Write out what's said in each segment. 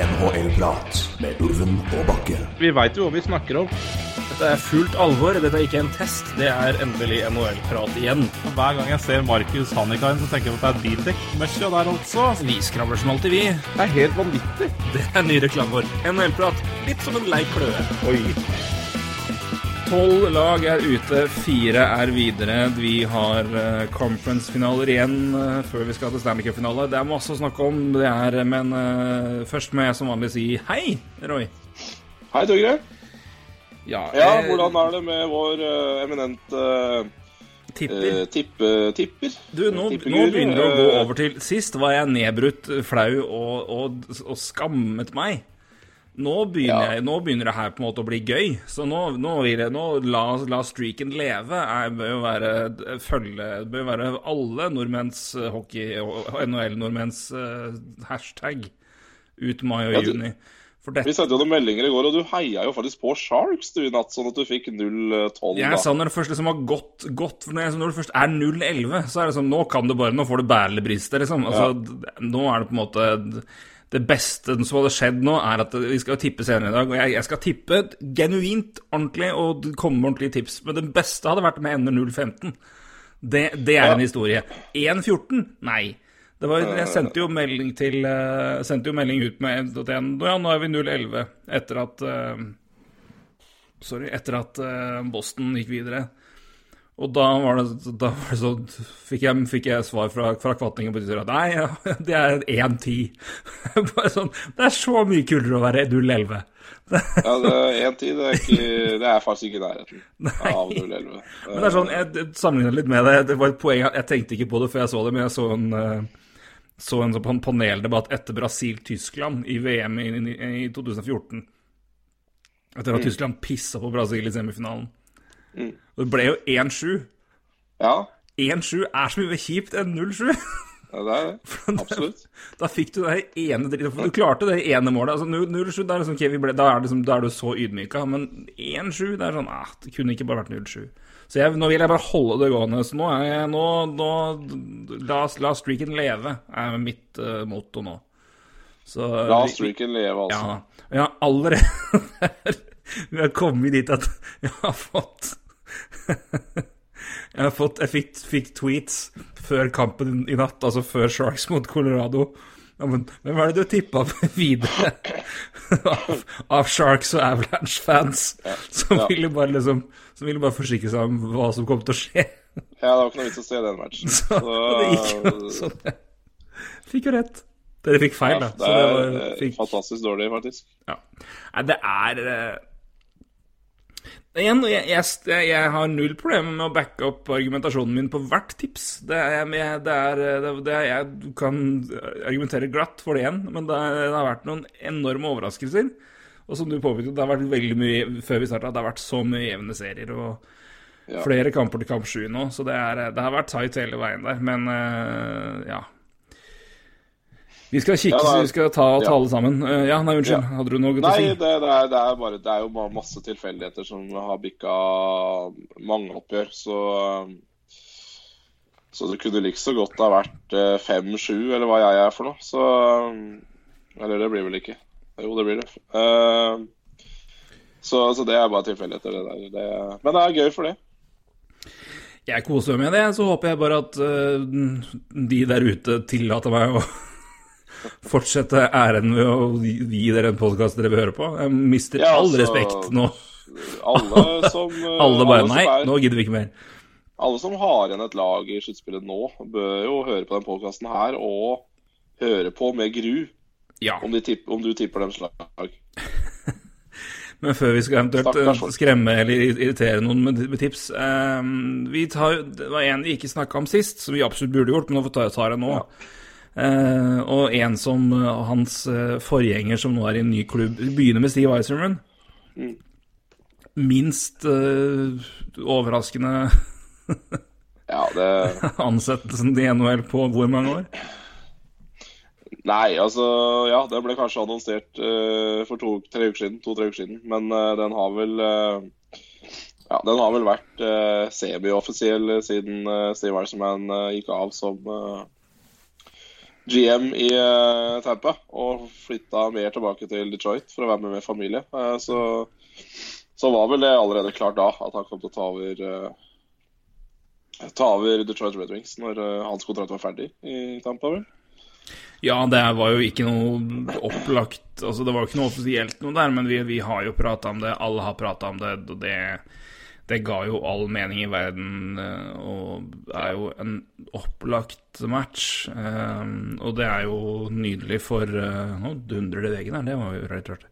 NHL-prat med Ulven og Bakke. Vi veit jo hva vi snakker om. Dette er fullt alvor. Dette er ikke en test. Det er endelig NHL-prat igjen. Hver gang jeg ser Markus Hannikainen, så tenker jeg at det er bildekk-møkkja der altså. Vi skravler som alltid, vi. Det er helt vanvittig. Det er ny reklame vår. NHL-prat. Litt som en lei kløe. Oi. Tolv lag er ute, fire er videre. Vi har uh, conference-finaler igjen uh, før vi skal til Stanley Cup-finale. Det er masse å snakke om, det er, men uh, først må jeg som vanlig si hei, Roy. Hei, Torgeir. Ja, Ja, hvordan er det med vår eminente tipper. tippe, tipper? Du, nå, nå begynner det å gå over til Sist var jeg nedbrutt, flau og, og, og skammet meg. Nå begynner, Ja. jeg, nå begynner det her på en måte å bli gøy. Så nå, nå jeg nå la, la streaken leve. Jeg bør jo være følge bør være alle nordmenns eh, hockey og NHL-nordmenns uh, hashtag ut mai og Ja, du- juni. Vi sendte jo noen meldinger i går, og du heia jo faktisk på Sharks du i natt, sånn at du fikk 0-12. Jeg sa når det først liksom har gått, godt for når, det først er 0-11, så er det sånn Nå kan du bare Nå får du bærelebristet, liksom. Altså, ja. Nå er det på en måte Det beste som hadde skjedd nå, er at vi skal tippe senere i dag. Og jeg, jeg skal tippe genuint, ordentlig, og komme med ordentlige tips. Men det beste hadde vært med ender 0-15. Det, det er Ja. en historie. 1-14? Nei. Det var, jeg sendte jo melding til eh, Sendte jo melding ut med 1.1. Ja, nå er vi 0-11 etter at eh, Sorry, etter at eh, Boston gikk videre. Og da var det, da var det så, fikk jeg, fikk jeg svar fra, fra kvatningen på Twitter at nei, det er 1-10. Bare sånn Det er så mye kulere å være 0-11. Ja, det er 1-10, det, det er faktisk ikke nærheten av 0-11. Men det er sånn, jeg sammenlignet litt med det. Det var et poeng, jeg tenkte ikke på det før jeg så det, men jeg så en, eh, så en sånn paneldebatt etter Brasil-Tyskland i VM i, i, i 2014. Etter at Tyskland pissa på Brasil i semifinalen. Og det ble jo 1-7. Ja, 1-7 er så mye kjipt enn 0-7. ja, det er det. Absolutt. Da fikk du det ene dritt... du klarte det ene målet. Altså 0-7, da det sånn, ble, da, liksom, da er du så ydmyka. Men 1-7, det er sånn ah, Det kunne ikke bare vært 0-7. Så jeg, nå vil jeg bare holde det gående. Så nå er jeg nå, nå La, la streaken leve, er mitt uh, motto nå. Så La streaken leve, altså. Ja. Jeg har allerede Vi har kommet dit at jeg har fått Jeg har fått Jeg fikk, fikk tweets før kampen i natt, altså før Sharks mot Colorado. Ja, men hvem er det du tippa videre av, av Sharks og Avalanche-fans? Som ja. ville bare liksom Som ville bare forsikre seg om hva som kom til å skje. Ja, det var ikke noe vits å se den matchen. Så, så det gikk jo sånn. Fikk jo rett. Dere fikk feil, da. det Så det er var, eh, fikk, fantastisk dårlig, faktisk. ja. Nei, det er eh, Igjen, jeg, jeg, jeg har null problemer med å backe opp argumentasjonen min på hvert tips. Det er, jeg- det er, det, er, jeg kan argumentere glatt for det igjen, men det, det har vært noen enorme overraskelser. Og som du påpekte, det har vært veldig mye før vi starta, det har vært så mye jevne serier. og Ja. Flere kamper til kamp sju nå, så det, er, det har vært tight hele veien der. Men eh, ja. Vi skal kikke, Ja, er, så vi skal ta, ta ja. alle sammen. Eh, ja, nei, unnskyld. Ja. Hadde du noe nei, å si? det, det, er, det er bare Det er jo bare masse tilfeldigheter som har bikka mange oppgjør, så Så det kunne like så godt ha vært eh, 5-7, eller hva jeg er for noe. Så Eller det blir vel ikke. Jo, det blir det. Eh, så, så det er bare tilfeldigheter, det der. Det, men det er gøy for det. Jeg koser meg med det. Så håper jeg bare at eh, de der ute tillater meg å fortsette æren ved å gi dere en podkast dere vil høre på. Jeg mister Ja, all altså, respekt nå. Alle som Alle bare alle Nei, er- nå gidder vi ikke mer. Alle som har igjen et lag i sluttspillet nå, bør jo høre på den podkasten her og høre på med gru Ja. om, tipp, om du tipper deres lag. Men før vi skal eventuelt eh, skremme eller irritere noen med, tips um, vi tar, Det var en vi ikke snakka om sist, som vi absolutt burde gjort, men nå får vi ta ta det nå. Eh, og en som eh, hans eh, forgjenger, som nå er i en ny klubb, begynner med Steve Eiserman. Mm. Minst eh, overraskende Ja, det ansettelsen i NHL på hvor mange år? Nei, altså Ja, det ble kanskje annonsert uh, for to-tre uker siden. To-tre uker siden. Men uh, den har vel uh, Ja, den har vel vært uh, semioffisiell siden Steve Eisenman eh, gikk av som, GM i uh, Tampa og flytta mer tilbake til Detroit for å være med med familie. Uh, så, så, var vel det allerede klart da at han kom til å ta over uh, Ta over Detroit Red Wings når hans kontrakt var ferdig i Tampa, vel? Ja, det var jo ikke noe opplagt Altså, det var jo ikke noe offisielt noe der, men vi, vi har jo prata om det. Alle har prata om det, og det det ga jo all mening i verden eh, og er jo en opplagt match. Eh, og det er jo nydelig for eh, Nå dundrer det i veggen her, det var jo rett rart.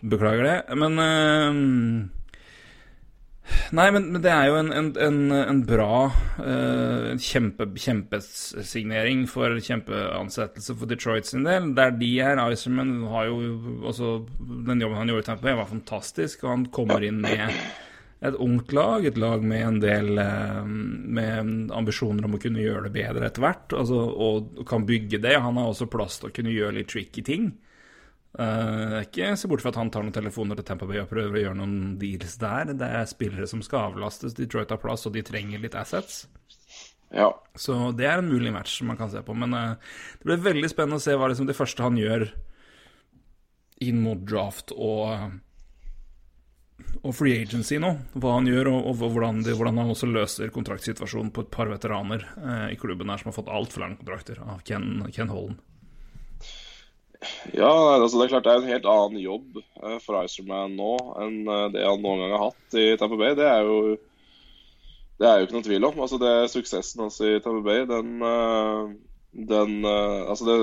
Beklager det. Men Nei, men, men, det er jo en, en, en, en bra kjempe, kjempesignering for kjempeansettelse for Detroit sin del. Der de er, Iserman har jo også Den jobben han gjorde i Tampa, var fantastisk, og han kommer inn med et ungt lag, et lag med en del eh, med ambisjoner om å kunne gjøre det bedre etter hvert, altså, og kan bygge det. Han har også plass til å kunne gjøre litt tricky ting. Uh, ikke se bort fra at han tar noen telefoner til Tampa Bay og prøver å gjøre noen deals der. Det er spillere som skal avlastes. Detroit har plass, og de trenger litt assets. Ja. Så det er en mulig match som man kan se på. Men uh, det blir veldig spennende å se hva liksom det første han gjør inn mot draft og og free agency nå. Hva han gjør, og, og hvordan, de, hvordan, han også løser kontraktsituasjonen på et par veteraner eh, i klubben her som har fått altfor lange kontrakter av Ken, Ken Holland. Ja, altså det er klart det er en helt annen jobb eh, for Iserman nå enn eh, det han noen gang har hatt i Tamper Bay. Det er jo det er jo ikke noen tvil om. Altså det Suksessen hans i Tamper Bay, den, eh, den Altså det,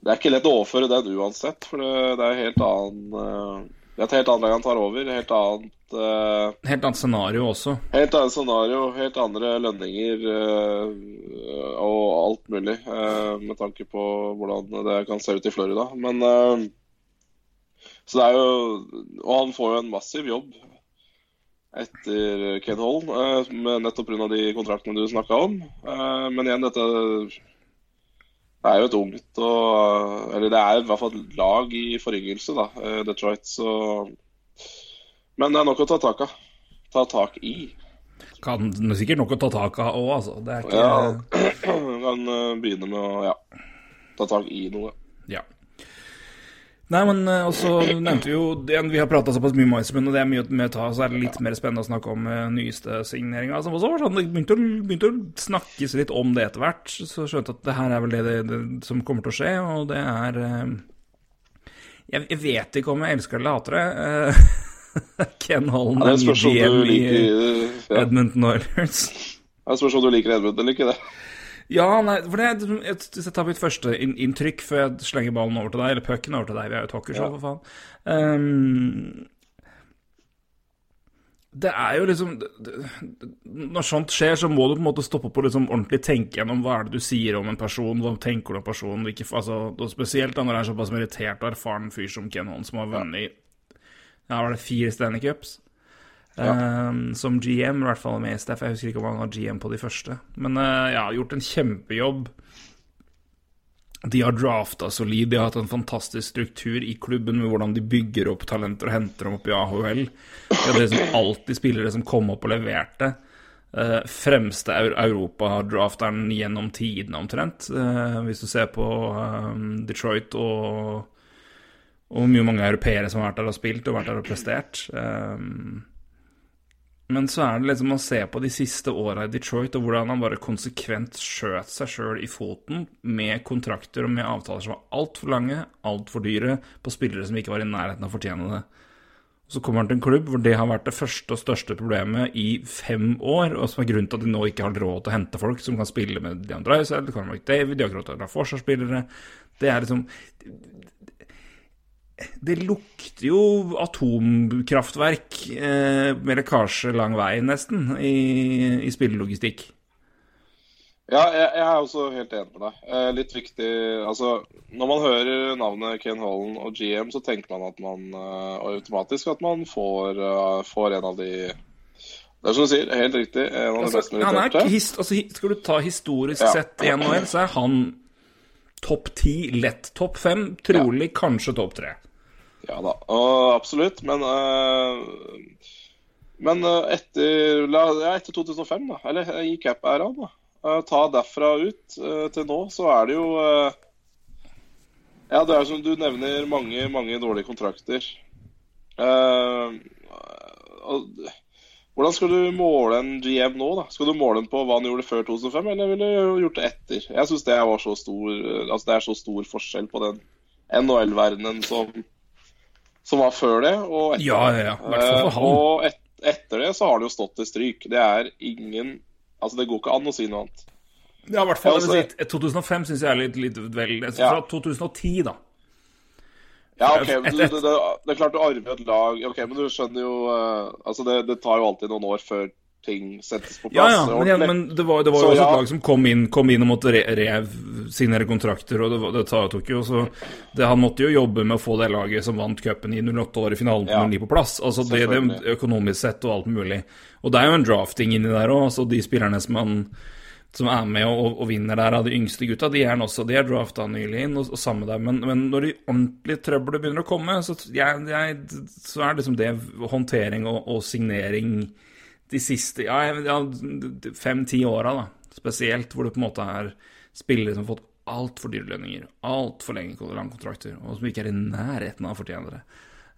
det er ikke lett å overføre den uansett, for det, det er helt annen det er et helt annet lag han tar over. Helt annet uh, Helt annet scenario også. Helt annet scenario, helt andre lønninger uh, og alt mulig. Uh, med tanke på hvordan det kan se ut i Florida. Men Så det er jo Og han får jo en massiv jobb etter Ken Holm, nettopp pga. de kontraktene du snakka om. men igjen, dette det er jo et ungt og Eller det er i hvert fall et lag i foryngelse, da, eh, Detroit. Så Men det er nok å ta tak av. Ta tak i. Kan sikkert nok å ta tak av òg, altså. Det er ikke Ja. Kan eh, begynne med å ja, ta tak i noe. Ja. Nei, men eh, også nevnte vi jo det, Vi har prata såpass mye om Iceman, og det er mye med å ta, så er det litt mer spennende å snakke om uh, nyeste signeringa. Som også var sånn, det begynte å, begynte å, snakkes litt om det etter hvert. Så skjønte at det her er vel det, det, det som kommer til å skje, og det er uh, jeg, jeg, vet ikke om jeg elsker eller hater det. Ken Holland er ny GM i ja. Edmonton Oilers. Det spørs om du liker Edmonton eller ikke, det. Ja, nei, for det, Hvis jeg tar mitt første inntrykk før jeg slenger ballen over til deg, eller pucken over til deg Vi er jo et hockeyshow, ja. for faen. Um, det er jo liksom Når sånt skjer, så må du på en måte stoppe på liksom ordentlig tenke gjennom hva er det du sier om en person, hva tenker du om personen, hvilke, altså, og Spesielt da når det er såpass merittert og erfaren fyr som Ken Holm, som har vunnet ja, var det fire Stanley Cups. Ja. Um, som GM, i hvert fall med Staff. Jeg husker ikke om han var GM på de første. Men uh, ja, gjort en kjempejobb. De har drafta solid, de har hatt en fantastisk struktur i klubben med hvordan de bygger opp talenter og henter dem opp i AHL. De har liksom alltid spillere som kom opp og leverte. Uh, fremste europadrafteren gjennom tidene, omtrent. Uh, hvis du ser på um, Detroit og mye mange europeere som har vært der og spilt og vært der og prestert. Um, men så er det liksom å se på de siste åra i Detroit, og hvordan han bare konsekvent skjøt seg sjøl i foten med kontrakter og med avtaler som var altfor lange, altfor dyre, på spillere som ikke var i nærheten av å fortjene det. Så kommer han til en klubb hvor det har vært det første og største problemet i fem år, og som er grunnen til at de nå ikke har råd til å hente folk som kan spille med Dian Drysdale, Conor David, de har ikke råd til å ha forsvarsspillere. Det er liksom det lukter jo atomkraftverk eh, med lekkasje lang vei, nesten, i, i spillelogistikk. Ja, jeg, jeg, er også helt enig med deg. Eh, litt viktig Altså, når man hører navnet Ken Holland og GM, så tenker man at man eh, automatisk at man får, uh, får, en av de Det er som du sier, helt riktig. En av altså, de beste militærte. Altså, skal du ta historisk ja. sett i NHL, så er han topp ti, lett topp fem, trolig ja. kanskje topp tre. Ja da, absolutt. Men, uh, men eh, etter, ja, etter 2005, da, eller i cap-æraen, da, eh, ta derfra ut eh, til nå, så er det jo eh, Ja, det er som du nevner, mange, mange dårlige kontrakter. Eh, og, hvordan skal du måle en GM nå, da? Skal du måle den på hva han gjorde før 2005, eller ville du gjort det etter? Jeg syns det, altså det er så stor forskjell på den NHL-verdenen som, som var før det, og etter Ja, ja, ja. Eh. Og et, etter det så har det jo stått til stryk. Det er ingen Altså, det går ikke an å si noe annet. Ja, i hvert fall. Ja, Jeg vil si, 2005 syns jeg er litt, litt vel Ja. Fra 2010, da. Ja, OK, men Et- det, det, det er klart du arver et lag Ok, men du skjønner jo uh, Altså, det, det tar jo alltid noen år før ting settes på plass. ja, men, ja, men det var, det var jo Så, også ja. et lag som kom inn, kom inn og måtte re resignere kontrakter, og det, var- det tok jo så det, Han måtte jo jobbe med å få det laget som vant cupen i 08 år i finalen på Ja. 09 på plass. Altså det, det økonomisk sett og alt mulig. Og det er jo en drafting inni der òg. Altså de spillerne som, man, som er med og, og vinner der av de yngste gutta, de er også De er drafta nylig inn, og, og samme der. Men, men når de ordentlige trøblene begynner å komme, så, jeg, jeg, så er liksom det håndtering og, og signering de siste ja, ja, fem-ti åra, da. Spesielt hvor det på en måte er spillere som har fått altfor dyre lønninger, altfor lenge kontrakter, og som ikke er i nærheten av å fortjene det.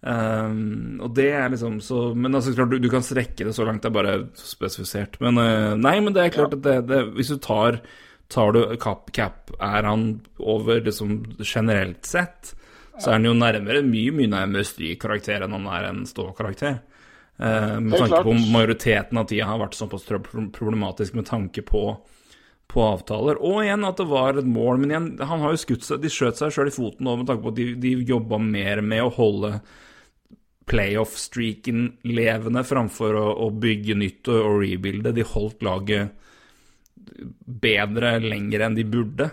Um, og det er liksom så Men altså, klart, du, du kan strekke det så langt det er bare spesifisert. Men uh, nei, men det er klart at det, det Hvis du tar Tar du cap, cap er han over liksom generelt sett, så er han jo nærmere mye mye nærmere strykkarakter enn han er en ståkarakter. Uh, med tanke tanke på majoriteten av tida har vært såpass problematisk med tanke på, på avtaler. Og igjen at det var et mål, men igjen, han har jo skutt seg De skjøt seg sjøl i foten nå med tanke på at de, de jobba mer med å holde playoff-streaken levende framfor å, å bygge nytt og, og rebuilde. De holdt laget bedre lenger enn de burde,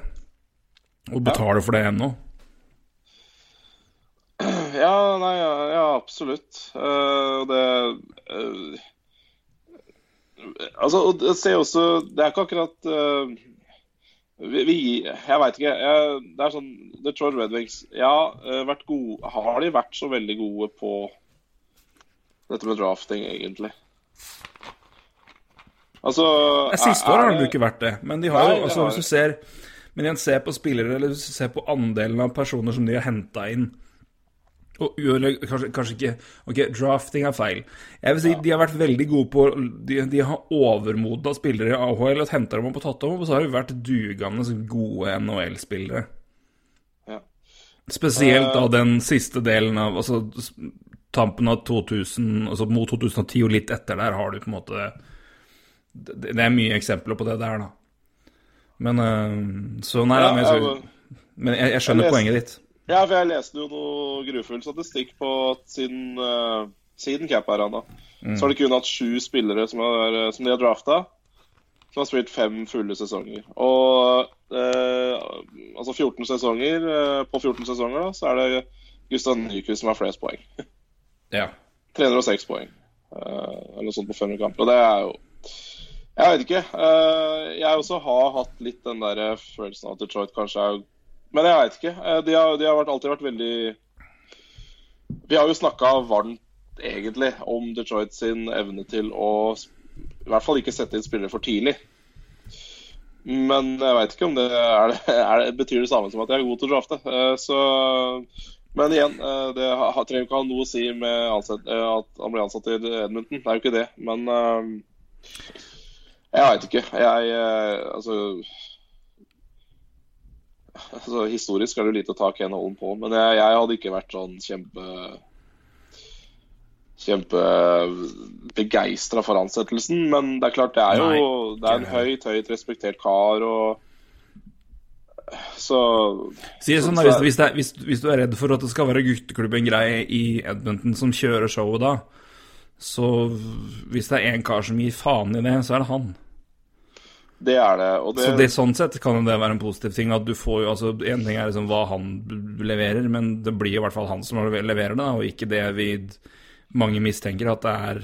og betaler for det ennå. Ja, nei, ja, ja absolutt. Uh, det uh, Altså, og jeg ser også Det er ikke akkurat uh, vi, vi, Jeg veit ikke. Jeg, det er sånn Detroit Red Wings Ja, vært gode, har de vært så veldig gode på dette med drafting, egentlig? Altså Siste år har det- ikke vært det, men de har jo altså, Hvis du ser Men igjen, se på spillere, eller hvis du ser på andelen av personer som de har henta inn og, eller kanskje, kanskje ikke Ok, drafting er feil. Jeg vil si De har vært veldig gode på De, de har overmodna spillere i AHL og henta dem opp og tatt dem opp, og så har de vært dugende gode NHL-spillere. Ja. Spesielt uh, av den siste delen av Altså tampen av 2000, altså mot 2010 og litt etter der, har du på en måte Det, det er mye eksempler på det der, da. Men eh, Så nei, Ja, men, jeg, men jeg, jeg skjønner Jeg leste- poenget ditt. Ja, for jeg leste jo noe grufull statistikk på at siden, uh, siden cap-æraen, Mm. så har de kun hatt sju spillere som, er, eh, som de har drafta, som har spilt fem fulle sesonger. Og uh, altså 14 sesonger, uh, på 14 sesonger, da, så er det Gustav Nyquist som har flest poeng. Ja. 306 poeng. eh, eller noe sånt på 500 kamper. Og det er jo Jeg vet ikke. eh, jeg også har hatt litt den der følelsen av at Detroit kanskje er Men jeg vet ikke. Eh, de har, de har vært, alltid vært veldig Vi har jo snakka varmt, egentlig, om Detroit sin evne til å i hvert fall ikke sette inn spillere for tidlig. Men jeg veit ikke om det er, er det betyr det samme som at jeg er god til å drafte. Eh, Så men igjen, eh, det trenger ikke ha noe å si med ansett, eh, at han blir ansatt i Edmonton. Det er jo ikke det. Men eh, jeg veit ikke. Jeg Altså Altså, Historisk er det jo lite å ta Ken Holm på, men jeg, jeg hadde ikke vært sånn kjempe Kjempebegeistra for ansettelsen. Men det er klart, det er jo Nei, Det er en høyt, høyt respektert kar, og Så Si det sånn, da, hvis, det hvis, hvis du er redd for at det skal være gutteklubben greie i Edmonton som kjører showet da, så hvis det er én kar som gir faen i det, så er det han. det er det. Det, Så det sånn sett kan det være en positiv ting. At du får jo, altså En ting er liksom hva han leverer, men det blir i hvert fall han som leverer det, og ikke det vi mange mistenker, at det er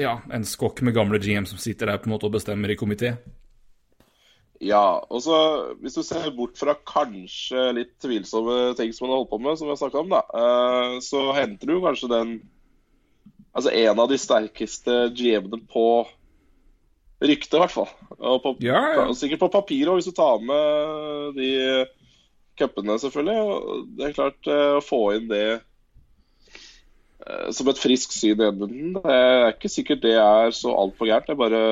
ja, en skokk med gamle GM som sitter der på en måte og bestemmer i komité. Ja, og så hvis du ser bort fra kanskje litt tvilsomme ting som han har holdt på med, som vi har snakka om, da, eh, så henter du kanskje den Altså en av de sterkeste GM-ene på ryktet, i hvert fall. Og, på, Ja, ja. og sikkert på papiret òg, hvis du tar med de cupene, selvfølgelig. Og det er klart, eh, å få inn det eh, som et friskt syn i Edmundton, det er ikke sikkert det er så altfor gærent. Det er bare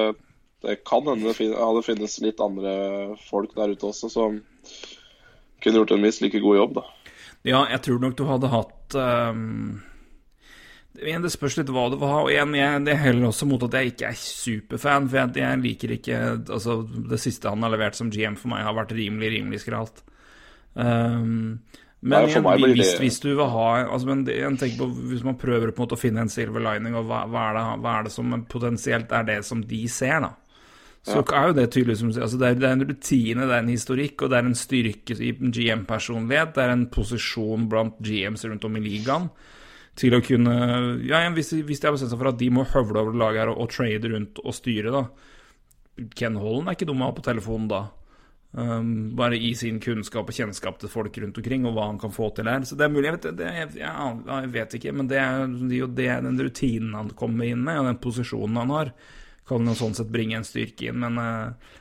Det kan hende det hadde finnes litt andre folk der ute også som kunne gjort en minst like god jobb, da. Ja, jeg tror nok du hadde hatt um, Det spørs litt hva det var. Og igjen, jeg, det heller også mot at jeg ikke er superfan. For jeg, jeg liker ikke Altså, det siste han har levert som GM for meg, har vært rimelig, rimelig skralt. Um, men Nei, igjen, hvis, hvis du vil ha altså, men det, på, Hvis man prøver på en måte å finne en silver lining, og hva, hva, er det, hva er det som potensielt er det som de ser, da? Så er jo det tydelig som altså det, er, det er en rutine, det er en historikk, og det er en styrke i GM-personlighet. Det er en posisjon blant GMs rundt om i ligaen til å kunne Ja, hvis, hvis de har bestemt seg for at de må høvle over laget her og, og trade rundt og styre, da Ken Holland er ikke dum å ha på telefonen da. Um, bare i sin kunnskap og kjennskap til folk rundt omkring, og hva han kan få til her. Så det er mulig, jeg vet, det, jeg, ja, jeg vet ikke, men det er jo det den rutinen han kommer inn med, og den posisjonen han har, kan jo sånn sett bringe en styrke inn, men uh,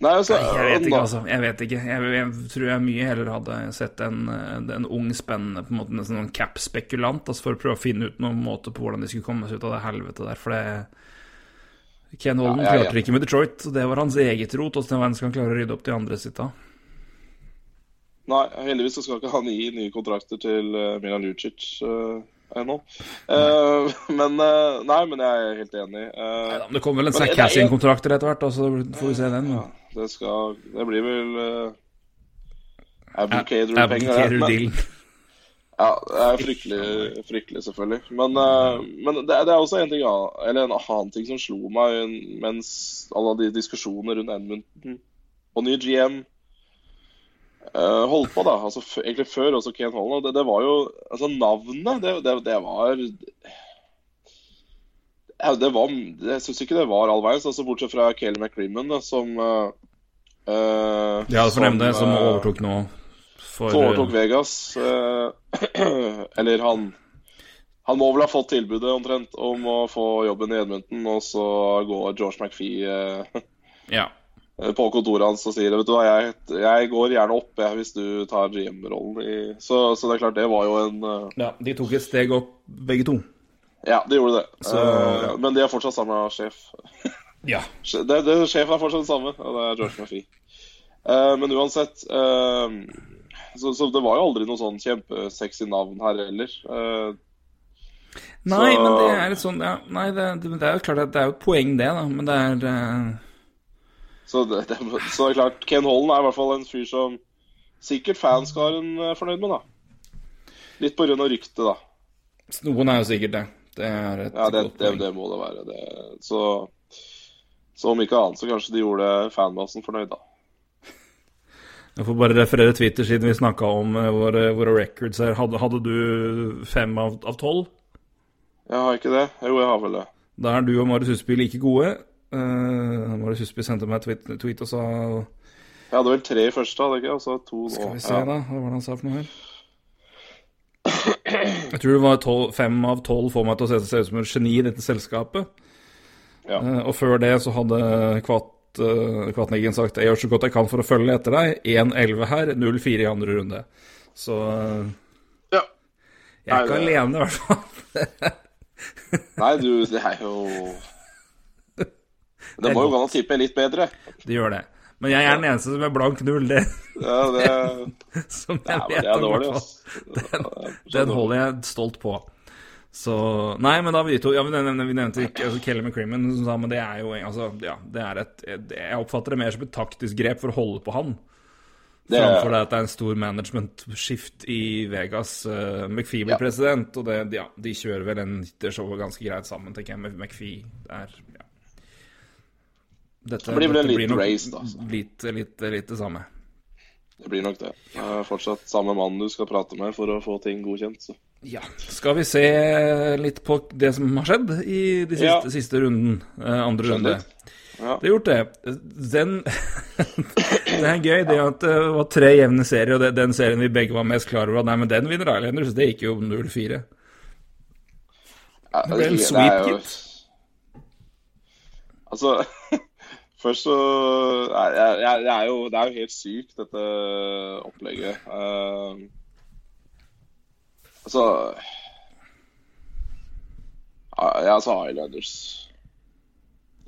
Nei, altså, jeg vet ikke, altså. Jeg vet ikke. Jeg, jeg tror jeg mye heller hadde sett en, eh, en ung, spennende på en måte nesten sånn cap-spekulant, altså for å prøve å finne ut noen måte på hvordan de skulle komme seg ut av det helvete der, for det Ken Holden Ja, ja, ja. klarte ikke med Detroit, og det var hans eget rot. Åssen i verden skal han klare å rydde opp de andre sitt da? Nei, heldigvis så skal ikke han gi nye kontrakter til uh, Milan Lucic uh, ennå. Uh, men uh, Nei, men jeg er helt enig. Eh, Neida, men Det kommer vel en Zack det Cassian-kontrakter etter hvert, så får vi se den. ja, det skal Det blir vel uh, Abdicator-penger. Ja, det er fryktelig, fryktelig selvfølgelig. Men, eh, men det, er- det er også en ting eller en annen ting som slo meg mens alle de diskusjonene rundt Edmundton og ny GM eh, holdt på, da. Altså, egentlig før også Ken Holland. Det, det var jo Altså, navnet, det, det, det var ja, det var Jeg syns ikke det var all verdens, altså, bortsett fra Kelly McCrimmon, som uh, Ja, nevne det, som eh, overtok nå for så overtok eh, Vegas. Uh, eller han Han må vel ha fått tilbudet omtrent om å få jobben i Edmonton, og så går George McPhee uh, Ja. På kontoret hans og sier Vet du hva, jeg, jeg går gjerne opp jeg, hvis du tar GM-rollen. Så, så det er klart, det var jo en uh... ja. De tok et steg opp, begge to. Ja, de gjorde det. Så- Uh, men de er fortsatt samme sjef. Ja. Det, det, sjefen er fortsatt samme, og det er George Murphy. Uh, men uansett eh, så, så det var jo aldri noe sånn kjempesexy navn her heller. Eh, Nei, men det er litt sånn ja, Nei, det, det, er jo klart at det er jo et poeng, det, da. Men det er eh, så, det, det, så det er klart, Ken Holland er i hvert fall en fyr som sikkert fanskaren er fornøyd med, da. Litt på grunn av ryktet, da. Noen er jo sikkert det. Det er et Ja, det, godt det, poeng. det må det være. Det, så, så om ikke annet, så kanskje de gjorde fanbasen fornøyd, da. Jeg får bare referere Twitter siden vi snakka om eh, våre, våre records her. Hadde, hadde du fem av av tolv? Jeg har ikke det. Jo, jeg har vel det. Da er du og Marius Husby like gode. Uh, det Husby sendte meg et tweet, tweet og sa Jeg hadde vel tre i første, hadde jeg ikke? Og så to nå. Skal vi se, Ja. da. Hva var det han sa for noe her? Jeg tror det var tolv, fem av tolv får meg til å se, se ut som et geni i dette selskapet. Ja. Uh, og før det så hadde Kvatt, uh, Kvatneggen sagt 'Jeg gjør så godt jeg kan for å følge etter deg'. 1-11 her, 0-4 i andre runde. Så eh, Ja. jeg er ikke alene, i hvert fall. Nei, du, det er jo Det må jo gå an å tippe litt bedre. Det gjør det. Men jeg er den eneste som er blank null, det Ja, det, som jeg ja, vet det om, i hvert fall. er Den holder jeg stolt på. Så Nei, men da vi to Ja, vi nevnte, vi nevnte ikke altså Kelly McCrimmon, som sa, men det er jo altså, Ja, det er et Jeg oppfatter det mer som et taktisk grep for å holde på han. Framfor det at det er en stor management-skift i Vegas. Uh, McFee blir Ja. president, og det, ja, de kjører vel en showet ganske greit sammen, tenker jeg. Med McFee er ja. Dette, Det blir vel en liten race, da. Litt, litt, litt det samme. Det blir nok det. Det er fortsatt samme mann du skal prate med for å få ting godkjent. Så. Ja. Skal vi se litt på det som har skjedd i de siste, Ja. siste runden? eh, andre runde. Ja. Det er gjort det. Den Det er gøy, det at det var tre jevne serier, og det, den serien vi begge var mest klar over at Nei, men den vinner Islanders. Det gikk jo 0-4. Ja, Det ble en sweep, gitt. Altså Først så jeg, jeg, jeg er jo, Det er jo helt sykt, dette opplegget. Uh, altså Ja, altså Highlanders.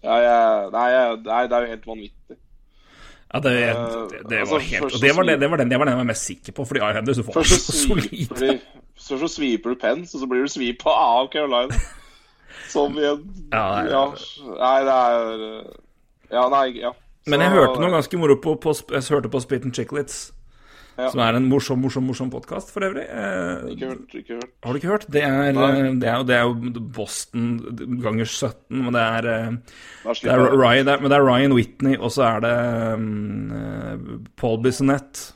ja, jeg, nei, nei, det er jo helt vanvittig. Ja, det, det, det altså, var helt det var, det, var, den, det var den jeg var mest sikker på, fordi Highlanders var så, så solide. Først så sviper du Pence, og så blir du svipa av Carolina. Som i en ja, ja, Nei, det er Ja, nei, ja. Så, Men jeg hørte noe ganske moro på, på, jeg hørte på Spit and Chicklets. Ja. Som er en morsom, morsom, morsom podkast, for øvrig. Eh, ikke hørt, ikke hørt. Har du ikke hørt? Det er, eh, det er, det er jo Boston ganger 17, men det er, eh, det er, Ryan, det er, men det er Ryan Whitney, og så er det um, Paul Bissonette.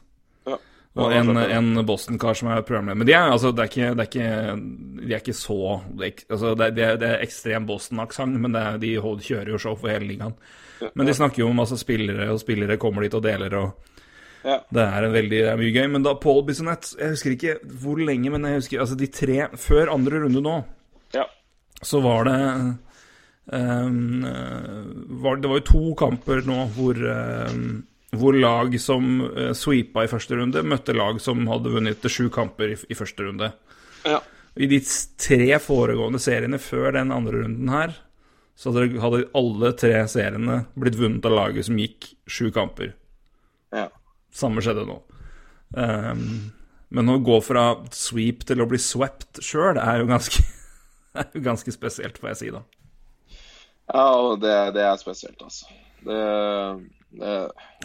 Ja. Og en, en Boston-kar som er programleder. Men de er, altså, det er ikke, det er ikke, de er ikke så altså, det, er, det er ekstrem Boston-aksent, men de kjører jo show for hele ligaen. Men de snakker jo om masse spillere, og spillere kommer dit og deler og ja. Det er en veldig det er mye gøy. Men da Paul Bissonette Jeg husker ikke hvor lenge, men jeg husker altså de tre Før andre runde nå, ja. så var det um, var, Det var jo to kamper nå hvor um, hvor lag som uh, sweepa i første runde, møtte lag som hadde vunnet sju kamper i, i, første runde. Ja. I de tre foregående seriene før den andre runden her, så hadde, alle tre seriene blitt vunnet av laget som gikk sju kamper. Ja. Samme skjedde nå. Um, men å gå fra sweep til å bli swept sjøl er, er, jo ganske spesielt, får jeg si da. Ja, og det, det er spesielt, altså. Det, det...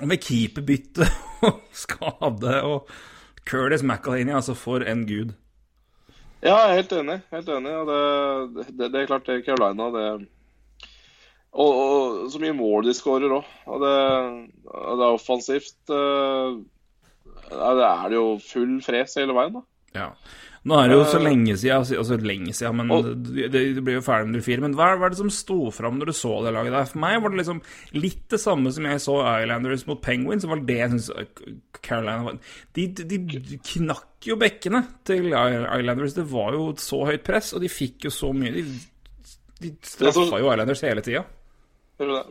Med keeperbytte og skade og Curtis McAlaney, altså for en gud. Ja, jeg er helt enig. Helt enig. Og det, det, det er klart, det Carolina det og, og, så mye mål de skårer òg. Og det, det, er offensivt. Uh, det er det jo full fres hele veien, da. Ja. Nå er det jo så eh. lenge siden, altså, altså lenge siden, men og, det, det blir jo ferdig med 04. Men hva, hva er det som sto fram når du så det laget der? For meg var det liksom litt det samme som jeg så Islanders mot Penguins. Det var det jeg syns Carolina var de, de, de, knakk jo bekkene til Islanders. Det var jo så høyt press, og de fikk jo så mye. De, de straffa jo Islanders hele tida.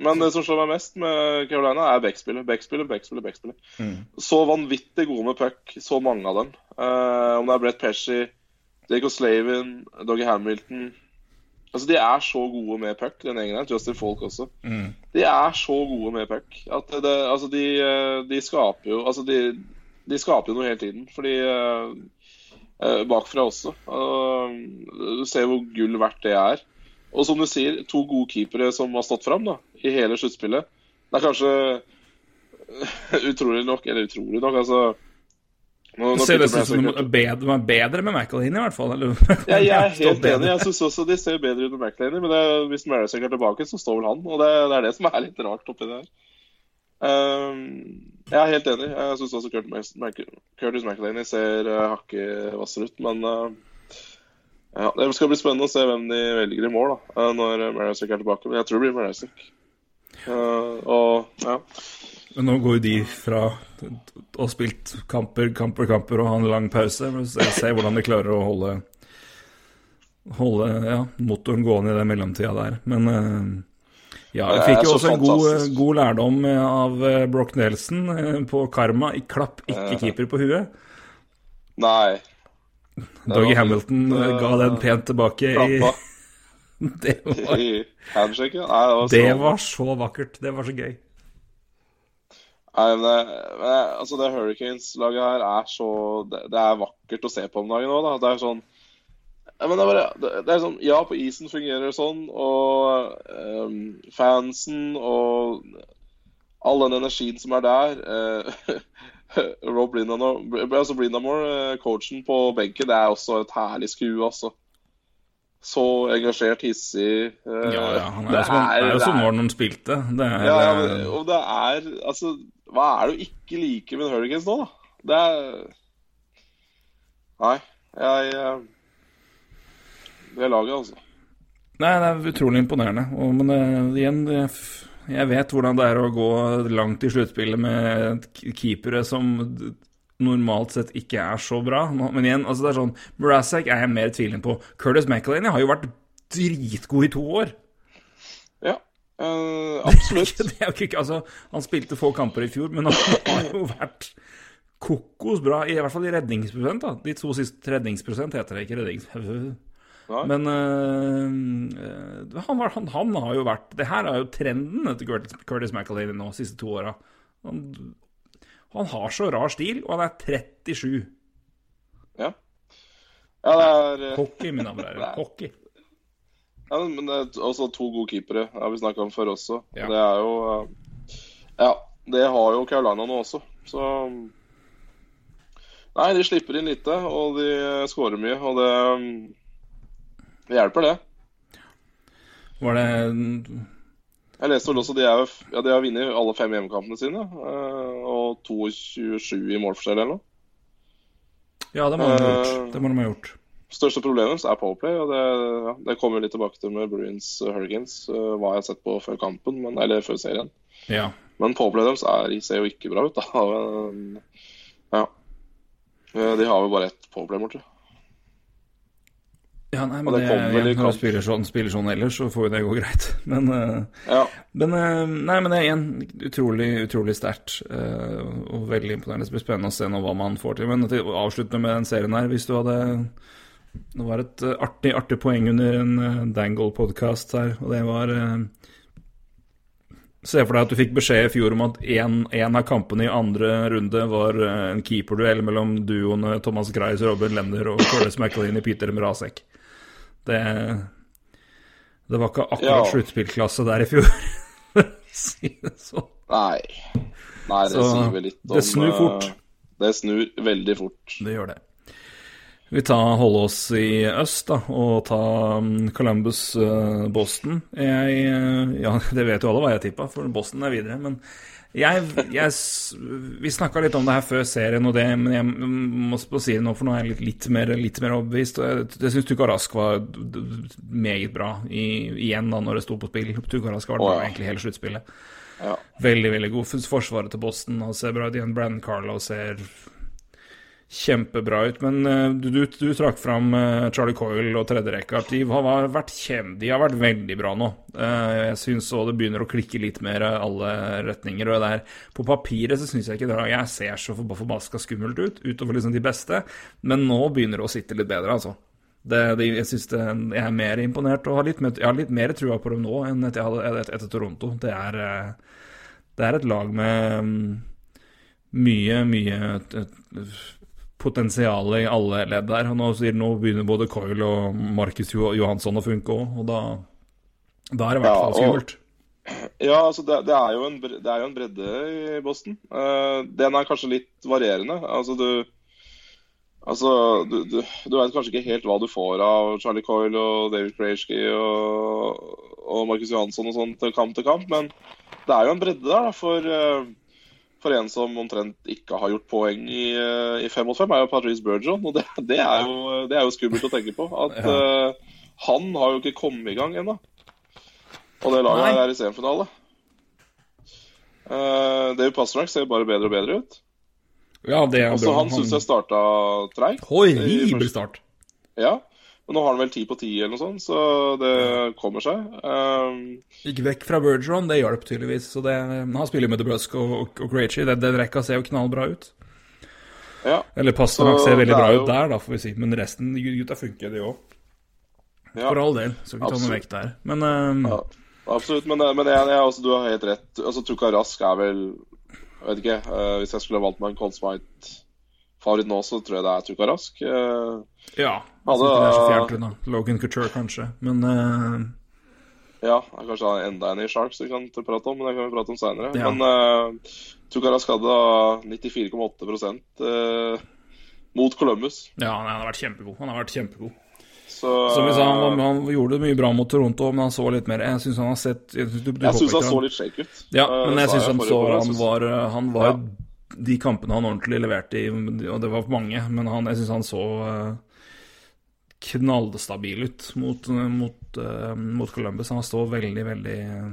Men det som slår meg mest med Carolina, er backspillet. Backspillet, backspillet, backspillet. Mm. Så vanvittig gode med puck, så mange av dem. Uh, om det er Brett Pesci, Diego Slavin, Doggy Hamilton Altså, De er så gode med puck, den gjengen her. Justin Folk også. Mm. De er så gode med puck at det, altså, de, eh, de, skaper jo Altså, de, de, skaper jo noe hele tiden. Fordi uh, uh, Bakfra også. du ser hvor gull verdt det er. Og som du sier, to gode keepere som har stått fram da, i hele sluttspillet. Det er kanskje utrolig nok, eller utrolig nok, altså nå, nå ser nesten ut som de bedre, bedre med McElhaney, i hvert fall. Eller, ja, jeg er helt enig. Jeg syns også de ser bedre ut med McElhaney. Men det, hvis Marasek er tilbake, så står vel han. Og det, det, er det som er litt rart oppi det her. Um, jeg er helt enig. Jeg syns også Curtis McElhaney ser uh, hakket hvassere ut. Men uh, ja, Det skal bli spennende å se hvem de velger i mål da, eh, når Marasek er tilbake. Men jeg tror det blir Marasek. Uh, og ja. Men nå går de fra å ha spilt kamper, kamper, kamper og ha en lang pause. Se hvordan de klarer å holde, holde ja, motoren gående i den mellomtida der. Men uh, ja, jeg fikk jo også en god, god, lærdom av Broch Nelson på Karma. Klapp ikke keeper på huet. Nei. Doggy Hamilton uh, ga den pent tilbake i Det var, handshake, ja. Nei, det, var så... det var så vakkert. Det var så gøy. Nei, men, men altså det Hurricanes-laget her er så det, det, er vakkert å se på om dagen òg, da. Det er sånn ja, men det er, bare, det er sånn Ja, på isen fungerer det sånn, og um, fansen og all den energien som er der uh, Rob Blindamore, altså Blindamore, coachen på benken, det er også et herlig skue, altså. Så engasjert, hissig. Uh, ja, ja. Han er, det som, er, er jo som når han spilte. Det er, ja, ja, men, og det er Altså, hva er det du ikke liker med Hurricanes nå, da? Det er Nei, jeg eh, Det laget, altså. Nei, det er utrolig imponerende. Og, men uh, igjen, jeg vet hvordan det er å gå langt i sluttspillet med keepere som normalt sett ikke er så bra. Men igjen, altså det er sånn Brassek er jeg mer tvilende på. Curtis McElhaney har jo vært dritgod i to år. Ja. øh, absolutt. Det er jo ikke, altså, han spilte få kamper i fjor, men han har jo vært kokos bra, i hvert fall i redningsprosent. da. De to siste redningsprosent heter det ikke rednings... Men uh, han, var, han, han har jo vært Det her er jo trenden etter Curtis, Curtis McAlevey nå, de siste to åra. Han, han har så rar stil, og han er 37. Ja. ja, det er eh, Hockey, mine damer og herrer. Hockey. ja, Men det er også to gode keepere, det har vi snakka om før også. Ja. Det er jo Ja, det har jo Carolina nå også, så Nei, de slipper inn lite, og de skårer mye, og det, det hjelper, det. Var det Jeg leste vel også de, er, ja, de har vunnet alle fem hjemmekampene sine, eh, og 22 i målforskjell eller noe. Ja, det må de ha Eh, gjort. Det må de ha gjort. Største problemet deres er powerplay, og det, ja, det kommer vi litt tilbake til med Bruins uh, Hurricanes, hva jeg har sett på før kampen, men, eller før serien. Ja. Men powerplay deres er, ser jo ikke bra ut, da. Ja. Eh, De har jo bare ett powerplay, borte. Ja, nei, men det det, kommer vel når du spiller sånn, spiller sånn ellers, så får jo det gå greit. Men øh, Ja. Men, eh, nei, men det er igjen utrolig, utrolig sterkt. eh, og veldig imponerende. Det blir spennende å se nå hva man får til. Men til å avslutte med den serien her, hvis du hadde Det var et eh, artig, artig poeng under en Dangle-podkast her, og det var eh, Se for deg at du fikk beskjed i fjor om at én av kampene i andre runde var eh, en keeperduell mellom duoene Thomas Greis, Robin Lender og Curtis McLean Peter Mrazek. Det Det var ikke akkurat Ja. sluttspillklasse der i fjor. for å si det sånn. Nei. Nei, det Så, sier vel litt om det snur eh, fort. Det snur veldig fort. Det gjør det. Vi tar holder oss i øst, da, og ta um, Columbus uh, Boston. Jeg uh, Ja, det vet jo alle hva jeg tippa, for Boston er videre. Men jeg, jeg Vi snakka litt om det her før serien og det, men jeg må si det nå, for nå er jeg litt, litt, mer, litt mer overbevist. Jeg, jeg syns Tukka Rask var meget bra i, igjen da når det sto på spill. Tuka Rask var Å, bra ja. egentlig hele sluttspillet. Ja. Veldig, veldig god. For Forsvaret til Boston og ser bra ut igjen. Brann Carlo ser kjempebra ut. Men eh, du, du, du trakk fram eh, Charlie Coyle og tredjerekka. De har vært kjem, de har vært veldig bra nå. Eh, jeg syns òg det begynner å klikke litt mer alle retninger. Og det er, på papiret så syns jeg ikke det Jeg ser så forba- forbaska skummelt ut, utover liksom de beste. Men nå begynner det å sitte litt bedre, altså. Det, det, jeg synes det, jeg er mer imponert og har litt, jeg har litt mer trua på dem nå enn etter, etter, etter Toronto. Det er, det er et lag med mm, mye, mye potensial i alle ledd der. Og nå, sier, nå begynner både Coyle og Marcus Johansson å funke òg, og da, da er det i hvert fall skummelt. Ja, altså det, det, er en, det er jo en bredde i Boston. Uh, den er kanskje litt varierende. Altså du Altså, du, du, du vet kanskje ikke helt hva du får av Charlie Coyle og David Krajski og, og Marcus Johansson og sånn til kamp til kamp, men det er jo en bredde der da, for, eh, for en som omtrent ikke har gjort poeng i, eh, i fem mot fem, er jo Patrice Bergeron. Og det, det, er jo, det er jo skummelt å tenke på. At Ja. uh, han har jo ikke kommet i gang ennå. Og det laget her er i semifinale. Uh, David Pasternak ser bare bedre og bedre ut. Ja, det er Også bra. han syns jeg starta treigt. Horribel start. Ja. Men nå har han vel ti på ti eller noe sånt, så det kommer seg. Um, Gikk vekk fra Bergeron, det hjalp tydeligvis. Så det, han spiller med DeBrusk og, og, og Krejci. Den, den rekka ser jo knallbra ut. ja, Eller Pasternak nok ser veldig bra jo- ut der, da, får vi si. Men resten gutta funker, de òg. ja, For all del. Så ikke ta noe vekk der. Men um, ja, absolutt. Men, men jeg, jeg, altså, du har helt rett. Altså, Tuka Rask er vel Jeg vet ikke. Uh, hvis jeg skulle valgt meg en Cold Smite-favoritt nå, så tror jeg det er Tuka Rask. Uh, ja. Hadde- det er så fjernt unna. Logan Couture, kanskje. Men uh... Ja, kanskje han er enda en i Sharks vi kan prate om, men det kan vi prate om seinere. Ja. Men uh, Tukarask hadde 94,8 uh, mot Columbus. ja, han har vært kjempegod. Han har vært kjempegod. Så Som vi sa, han, han gjorde det mye bra mot Toronto, men han så litt mer Jeg syns han har sett jeg syns han så litt shake ut. Ja, Eh, men jeg syns han så Han var, han var Ja. De kampene han ordentlig leverte i, og det var mange, men han, jeg syns han så eh, knallstabil ut mot, mot, eh, mot Columbus. Han står veldig, veldig eh,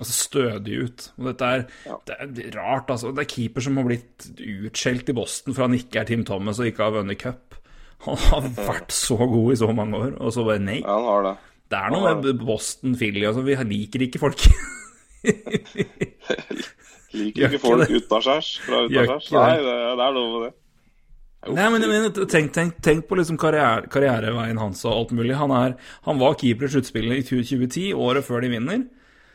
altså stødig ut. Og dette er, Ja. det er rart, altså. Det er keeper som har blitt utskjelt i Boston for han ikke er Tim Thomas og ikke har vunnet cup. Han har vært så god i så mange år, og så bare nei. Ja, han har det. Det er noe med Boston Philly altså, Vi liker ikke folk. Liker ikke folk utaskjærs fra utaskjærs. Nei, det. det, det er noe med det. Nei, men, men tenk, tenk, tenk på liksom karriere, karriereveien hans og alt mulig. Han, er, han var keeper i sluttspillet i 2010, året før de vinner.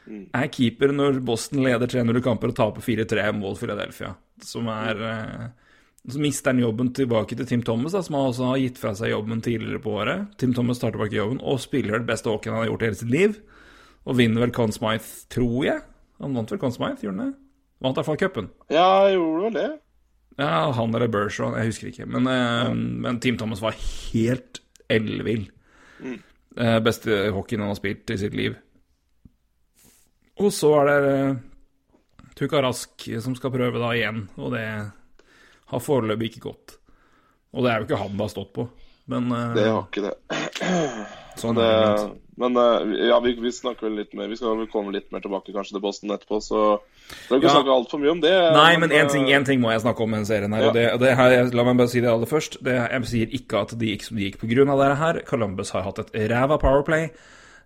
Er keeper når Boston leder 3-0 kamper og taper 4-3 mot Philadelphia. Som er eh, Så mister han jobben tilbake til Tim Thomas, da, som også har gitt fra seg jobben tidligere på året. Tim Thomas tar tilbake jobben og spiller det beste hockeyen han har gjort i hele sitt liv. Og vinner vel Conn Smythe, tror jeg. Han vant vel Conn Smythe, gjorde han det? Vant i hvert fall cupen. Ja, gjorde vel det. Ja, han eller Bergeron, jeg husker ikke. Men, ja. men Team Thomas var helt ellevill. Mm. beste hockeyen han har spilt i sitt liv. Og så er det eh, Tuka Rask som skal prøve da igjen, og det har foreløpig ikke gått. Og det er jo ikke han det har stått på, men eh, Det har ikke det. sånn det er det. Men eh, ja, vi, vi snakker vel litt mer Vi skal vel komme litt mer tilbake kanskje til Boston etterpå, så vi ikke Ja. snakke altfor mye om det. Nei, men én eh, ting, en ting må jeg snakke om med denne serien her. Ja. Og det, det her, la meg bare si det aller først. Det, jeg sier ikke at de gikk som de gikk på grunn av det her. Columbus har hatt et ræva powerplay.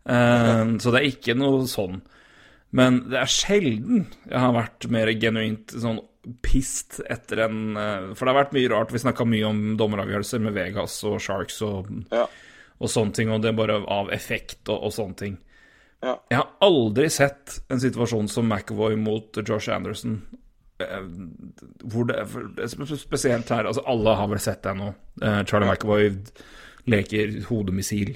Eh, så det er ikke noe sånn. Men det er sjelden jeg har vært mer genuint sånn pissed etter en eh, For det har vært mye rart. Vi snakka mye om dommeravgjørelser med Vegas og Sharks og, Ja. Og sånne ting, og det er bare av effekt og, og sånne ting. Ja. Jeg har aldri sett en situasjon som McAvoy mot Josh Anderson. eh, Hvor det, Spesielt her altså Alle har vel sett det nå. Eh, Charlie McAvoy leker hodemissil.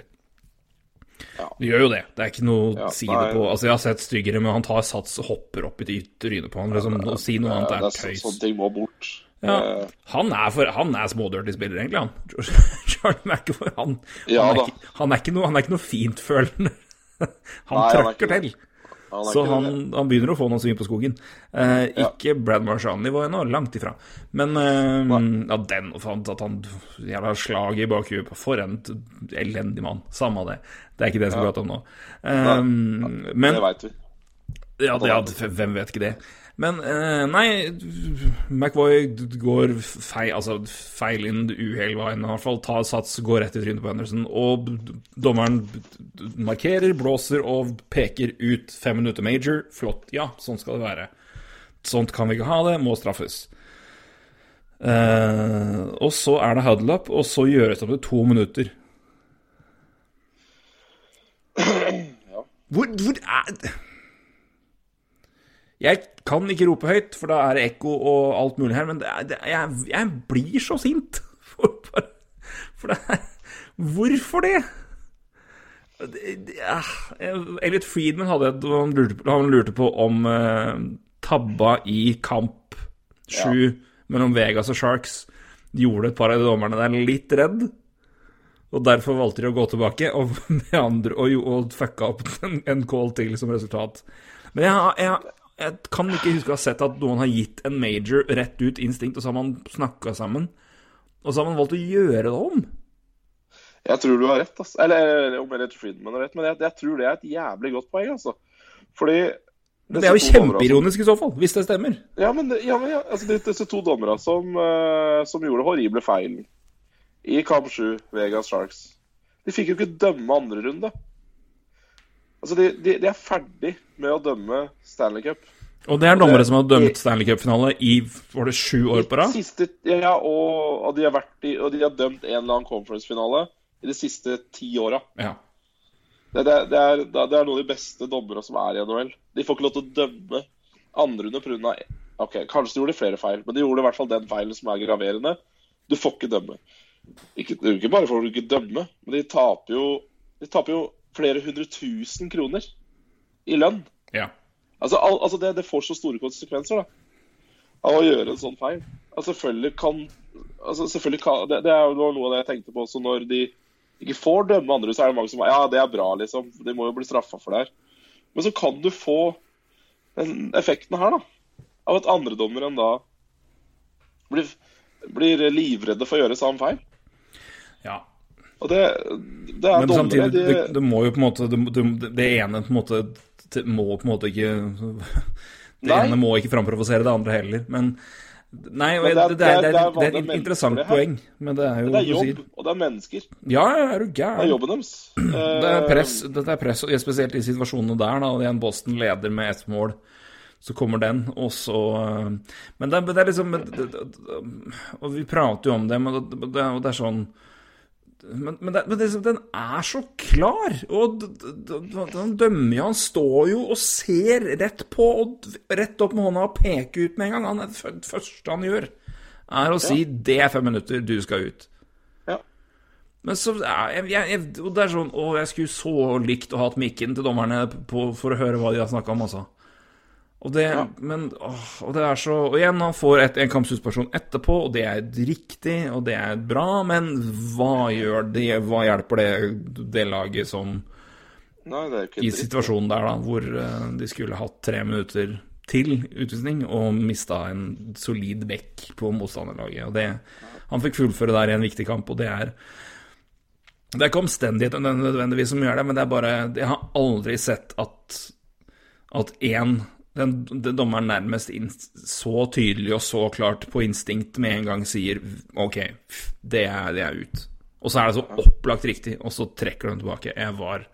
Ja. Det gjør jo det. Det er ikke noe Ja, å si det på. Altså Jeg har sett styggere, men han tar sats og hopper opp i trynet på han. Liksom, Å si noe annet det er tøys. sånne ting må bort. Ja. Eh, Han er, for, han er smådirty spiller, egentlig, han. Charlie McAvoy, han, Ja han, er ikke, han, er ikke noe, han er ikke noe fintfølende. Han Nei, er trøkker til. han Så han, han begynner å få noen svin på skogen. Eh, ikke Brad Marchand-nivå ennå, langt ifra. Men eh, ja, den fant at han jævla slaget i bakhuet på For en elendig mann. Samme det. Det er ikke det jeg skal prate om nå. Eh, men Det veit vi. ja, det, ja, hvem vet ikke det? Men eh, nei, McVoy går feil, altså feil inn uhell i hvert fall. Tar sats, går rett i trynet på Henderson. Og dommeren markerer, blåser og peker ut fem minutter major. Flott. Ja, sånn skal det være. Sånt kan vi ikke ha det, må straffes. Uh, og så er det huddle up, og så gjøres det opp til to minutter. Hvor, hvor er Jeg kan ikke rope høyt, for da er det ekko og alt mulig her, men det er, det jeg, jeg blir så sint. For, for, for det er Hvorfor det? ja, Elliot Friedman hadde han lurte, på- han lurte på om eh, tabba i kamp sju mellom Vegas og Sharks gjorde et par av de dommerne der litt redd. Og derfor valgte de å gå tilbake og, med andre, og, og fucka opp en, en call til som resultat. Men jeg, har- jeg, jeg kan ikke huske å ha sett at noen har gitt en major rett ut instinkt, og så har man snakka sammen. Og så har man valgt å gjøre det om. Jeg tror du har rett, altså. Eller om Elliot Friedman har rett, men jeg, jeg tror det er et jævlig godt poeng, altså. Fordi Men det er jo kjempeironisk i så fall, hvis det stemmer. Ja, men, ja, men ja, altså, det- disse to dommerne som, uh, som gjorde horrible feilen i kamp 7, Vegas Sharks, de fikk jo ikke dømme andre runde. Altså, de, de, de er ferdig med å dømme Stanley Cup. Og det er dommere som har dømt Stanley Cup-finale i var det sju år på rad? Siste, ja, og, og, de har i, og de har dømt en eller annen conference-finale i de siste ti åra. Ja. Det, det, det, er, det er noen av de beste dommere som er i NHL. De får ikke lov til å dømme andre under pga. Ok, kanskje de gjorde flere feil, men de gjorde i hvert fall den feilen som er graverende. Du får ikke dømme. Ikke, ikke bare får du ikke dømme, men de taper jo, de taper jo flere hundre tusen kroner i lønn. ja. Altså, al, altså det, det får så store konsekvenser da, av å gjøre en sånn feil. Altså, selvfølgelig kan, altså, selvfølgelig kan det, det jo noe av det jeg tenkte på også når de ikke får dømme andre, så er det mange som ja, det er bra, liksom. De må jo bli straffa for det her. Men så kan du få den effekten her, da. Av at andredommeren da blir, blir livredde for å gjøre samme feil. ja. Og det, det er Men dommere samtidig, de, det, det må jo på en måte Det, det, ene på en måte må på en måte ikke Det Nei. ene må ikke framprovosere det andre heller. Men Nei, Men det, er- det, er, det, er- det er et interessant poeng, men det er jo Det er jobb, og det er mennesker. Ja, er du Det er jobben deres. Det er press, dette er press, spesielt i situasjonene der, da, igjen Boston leder med ett mål. Så kommer den, og så øh, Men det, er- liksom Og vi prater jo om det, men det, det, og det er sånn men, men, det, men det, den er så klar! Og han dømmer jo Han står jo og ser rett på, og rett opp med hånda og peker ut med en gang. Han er det første han gjør, er å si 'det er fem minutter, du skal ut'. Ja. Men så jeg, jeg, jeg, og det er sånn Å, jeg skulle så likt å ha hatt mikken til dommerne på, for å høre hva de har snakka om, altså. Og det, Ja. men, åh, og det er så Og igjen, han får et, en kampsuspensjon etterpå, og det er riktig, og det er bra, men hva gjør det Hva hjelper det det laget som Nei, det i situasjonen der, da, hvor eh, de skulle hatt tre minutter til utvisning og mista en solid bekk på motstanderlaget. Og det, han fikk fullføre der i en viktig kamp, og det er Det er ikke omstendighetene nødvendigvis som gjør det, men det er bare Jeg har aldri sett at at én den, den dommeren nærmest in, så tydelig og så klart på instinkt med en gang sier OK, det er, det er ut. Og så er det så opplagt riktig, og så trekker de tilbake. Jeg var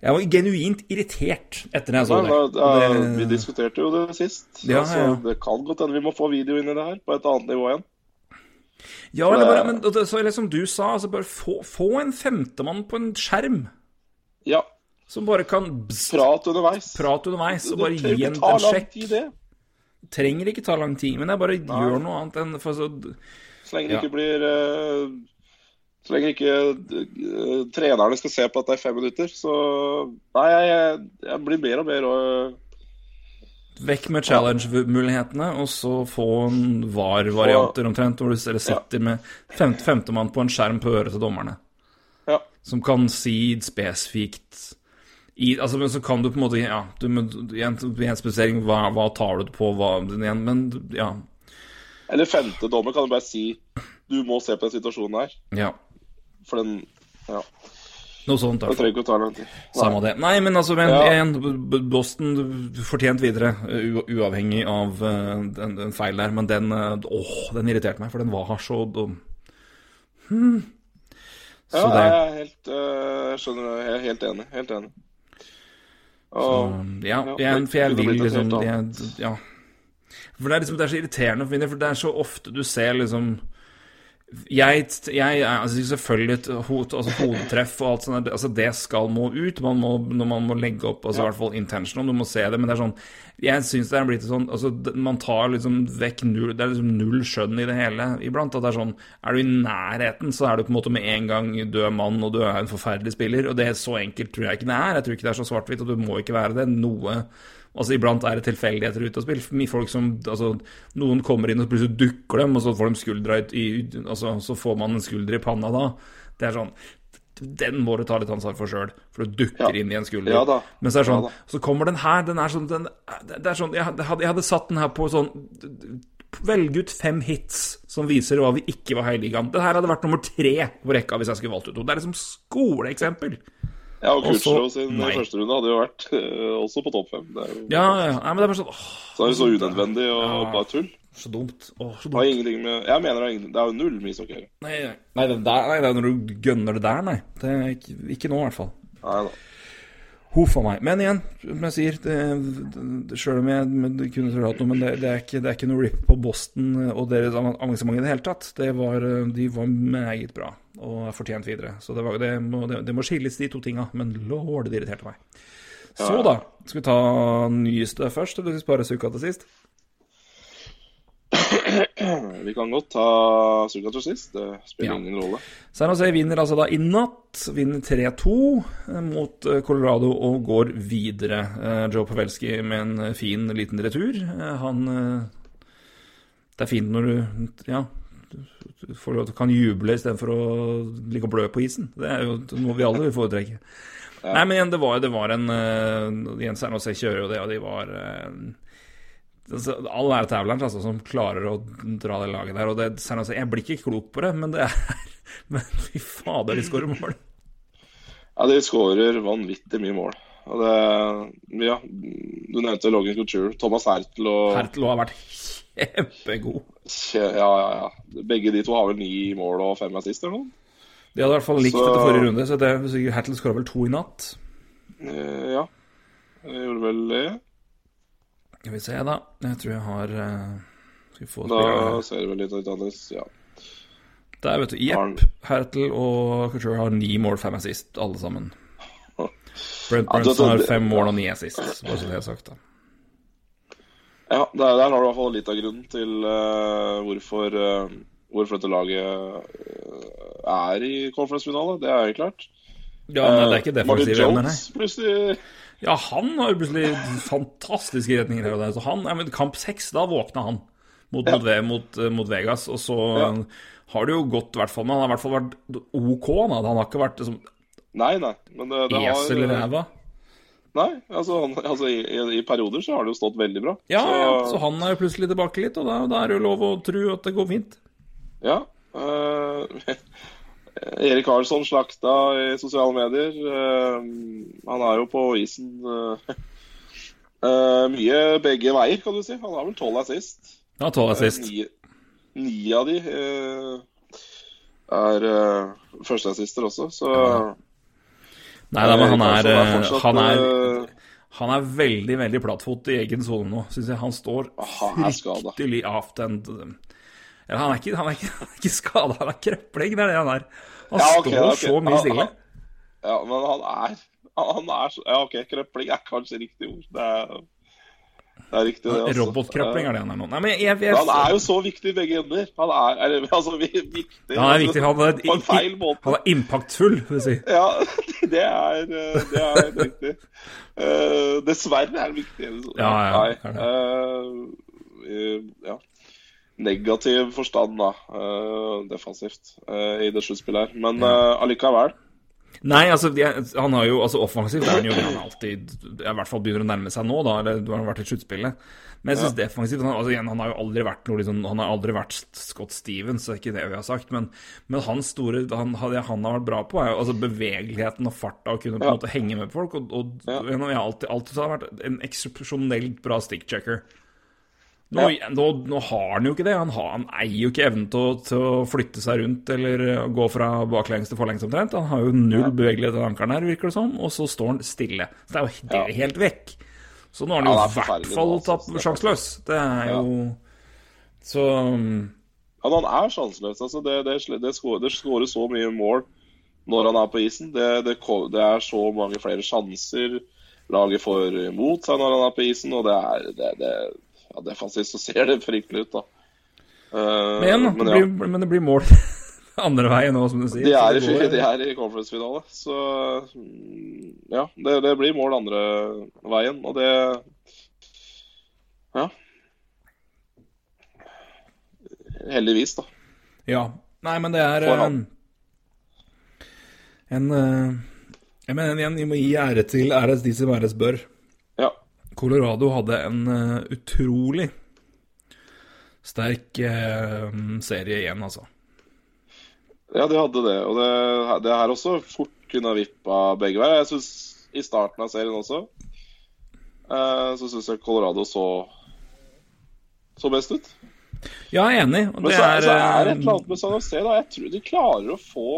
Jeg var genuint irritert etter jeg så det. da, Og da, det- vi diskuterte jo det sist. Ja, altså, ja, ja. Det kan godt hende vi må få video inn i det her, på et annet nivå igjen. Ja, eller bare, men så, eller som du sa, altså bare få, få en femtemann på en skjerm Ja, som bare kan bzz, prat underveis. prate underveis og bare gi en, en sjekk. det. Trenger ikke ta lang tid, men jeg bare gjør noe annet enn for så, Så lenge det Ja. ikke blir eh, Så lenge ikke uh, trenerne skal se på at det er fem minutter, så Nei, jeg, jeg, blir mer og mer eh, Vekk med challenge-mulighetene, og så få en VAR-varianter omtrent, hvor du sitter ja. med femte, femtemann på en skjerm på øret til dommerne. Ja. Som kan si spesifikt i, altså, Men så kan du på en måte Ja, du, spesifisering, hva, hva tar du på, hva igjen, Men ja. Eller femte dommer kan du bare si du må se på den situasjonen her. ja. For den Ja. Noe sånt. Det trenger ikke å ta lang tid. Samme det. Nei, men altså, men, Ja. B- Boston fortjent videre, u uavhengig av uh, den, den feil der. Men den uh, Åh, den irriterte meg, for den var så dum. Hmm. Så Ja, det jeg er helt uh, skjønner jeg er helt enig. Helt enig. Um, Ja, ja, jeg, for jeg vil liksom jeg. Ja. For det er liksom Det er så irriterende for min del, for det er så ofte du ser liksom jeg, jeg altså selvfølgelig et hot, altså hodetreff og alt sånt. Altså det skal må ut. Man må, når man må legge opp altså i hvert fall intentional. Du må se det. Men det er sånn Jeg syns det er blitt sånn altså Man tar liksom vekk null Det er liksom null skjønn i det hele iblant. At det er sånn Er du i nærheten, så er du på en måte med en gang død mann, og du er en forferdelig spiller. Og det er så enkelt tror jeg ikke det er. Jeg tror ikke det er så svart-hvitt, og du må ikke være det. Noe Altså Iblant er det tilfeldigheter ute og spill. Folk som altså, Noen kommer inn og plutselig dukker dem, og så får de skuldra i altså, Så får man en skulder i panna da. Det er sånn Den må du ta litt ansvar for sjøl, for du dukker Ja. inn i en skulder. Ja. Men så er det sånn Ja. Så kommer den her, den er sånn den, Det er sånn Jeg hadde, jeg hadde satt den her på sånn Velg ut fem hits som viser hva vi ikke var her i ligaen. Her hadde vært nummer tre på rekka hvis jeg skulle valgt ut noe. Det er liksom skoleeksempel. Ja, og Og sin nei. første runde hadde jo vært uh, også på topp fem. Det er jo Ja, ja, ja. Men det er bare sånn åh, så er det så unødvendig og Ja. bare tull. så dumt. Åh, så har dumt. ingenting med Jeg mener det er, det er jo null med ishockey. Nei, nei. nei, det er når du gønner det der, nei. Det er ikke, ikke nå, i hvert fall. Nei da. Huff a meg. Men igjen, som jeg sier, det, det, selv om jeg men det kunne trodd noe, men det, det, er ikke, det er ikke noe rip på Boston og deres avansement i det hele tatt. Det var, de var meget bra og er fortjent videre. Så det, var, det, må, det, det må skilles, de to tinga. Men lord, det irriterte meg. Så da, skal vi ta nyeste først, eller skal vi spare uka til sist? Vi kan godt ta Suga til sist. Det spiller Ja. ingen rolle. San Jose vinner altså da i natt. Vinner 3-2 eh, mot eh, Colorado og går videre. Eh, Joe Pavelski med en fin liten retur. Han Det er fint når du Ja. du kan juble istedenfor å ligge og blø på isen. Det er jo noe vi alle vil foretrekke. Nei, men igjen, det var, det var en uh, Igjen San kjører jo det, og de var altså, All ære til Avalanche, altså, som klarer å dra det laget der. Og det, altså, jeg blir ikke klok på det, men det er Men fy fader, de skårer mål. Ja, de skårer vanvittig mye mål. Og det Ja, du nevnte Logan Couture. Thomas Hertel og Hertel har vært kjempegod. Kje- Ja, ja, ja. Begge de to har vel ni mål og fem assist eller noe? De hadde i hvert fall likt Så- etter forrige runde, så det, Hertel skåra vel to i natt. Eh, Ja. Jeg gjorde vel det. Skal vi se, da. Jeg tror jeg har eh, Skal vi få Da spillerne ser det vel litt annerledes Ja. Der, vet du. Jepp, Hertel og Couture har ni mål, fem assist, alle sammen. Brent Brunson har fem mål og ni assist, bare så det er sagt, da. Ja, der, der har du i hvert fall litt av grunnen til uh, hvorfor, uh, hvorfor dette laget uh, er i conference-finale. Det er jo klart. Ja, men det er ikke defensive Martin defensiv evner, nei. Jones plutselig Ja, han har plutselig fantastiske retninger her og der. Så han, ja, men kamp seks, da våkna han mot, mot, mot, eh, mot Vegas. Og så Ja. har det jo gått, i hvert fall, han har i hvert fall vært OK. Da. Han har ikke vært liksom, Nei, nei. Men det, det har esel i ræva. Nei, altså, han, altså i, i, i perioder så har det jo stått veldig bra. Ja, så, ja, så han er jo plutselig tilbake litt, og da, da er det jo lov å tro at det går fint. Ja. eh, Erik Karlsson slakta i sosiale medier. Eh, han er jo på isen eh, eh, mye begge veier, kan du si. Han har vel tolv assist. Ja, tolv Eh, assist. Ni, ni av de eh, er førsteassister også, så Nei, da, men han er, eh, fortsatt, han er eh, Han er veldig, veldig plattfot i egen sone nå, syns jeg. Han står skadet. fryktelig avtent. Eller, han er ikke, han er ikke, han er ikke skada, han er krøpling, det er det han er. Han Ja, okay, står okay. så mye stille. Ja, men han er Han er så Ja, OK, krøpling er kanskje riktig ord. Det er, det er riktig, det. altså. Robotkrøpling er det han er nå. Nei, men jeg, jeg, Men han er jo så viktig i begge ender. Han er, er altså viktig han er viktig. Han er, på en feil måte. han er impactfull, vil jeg si. Ja, det er, eh, det er riktig. Uh, dessverre er han viktig. Ja, ja, Nei, i- ja. Negativ forstand, da. eh, defensivt eh, i det sluttspillet her. Men eh, allikevel. Nei, altså, de, han har jo, altså offensivt er han jo det han alltid I hvert fall begynner å nærme seg nå, da. Eller du har vært i sluttspillet. Men jeg synes defensivt han, altså, igjen, han har jo aldri vært noe liksom, Han har aldri vært Scott Stevens, det er ikke det vi har sagt. Men, men hans store han, det han har vært bra på, er jo altså bevegeligheten og farta og kunne på en Ja. måte henge med folk. Og, og Ja. jeg har alltid, alltid har vært en eksepsjonelt bra stickchecker. Nå, nå, nå har han jo ikke det. Han, har, han eier jo ikke evnen til til å flytte seg rundt eller gå fra baklengs til forlengs omtrent. Han har jo null bevegelighet i ankelen her, virker det som, og så står han stille. Så det er jo det er helt vekk. Så nå har han jo i er hvert fall tatt Det sjanseløs. Det er jo Så Ja, han er sjanseløs. Altså, det, det, det, skårer, så mye mål når han er på isen. Det, det, det er så mange flere sjanser laget får mot seg når han er på isen, og det er det, ja, Defensivt så ser det fryktelig ut, da. Uh, Men men det ja, blir, men det blir mål andre veien nå, som du sier. de er, i, går- de er i conference-finale, så mm, ja. Det, det blir mål andre veien, og det Ja. Heldigvis, da. Ja. Nei, men det er en, eh, en eh, Jeg mener igjen, vi må gi ære til æres de som æres bør. Colorado hadde en eh, utrolig sterk eh, serie igjen, altså. Ja, de hadde det. Og det, det her også fort kunne ha vippa begge veier. Jeg syns i starten av serien også eh, så syns jeg Colorado så så best ut. Ja, jeg er enig. Men så, er, så er det et eller annet med San Jose. da Jeg tror de klarer å få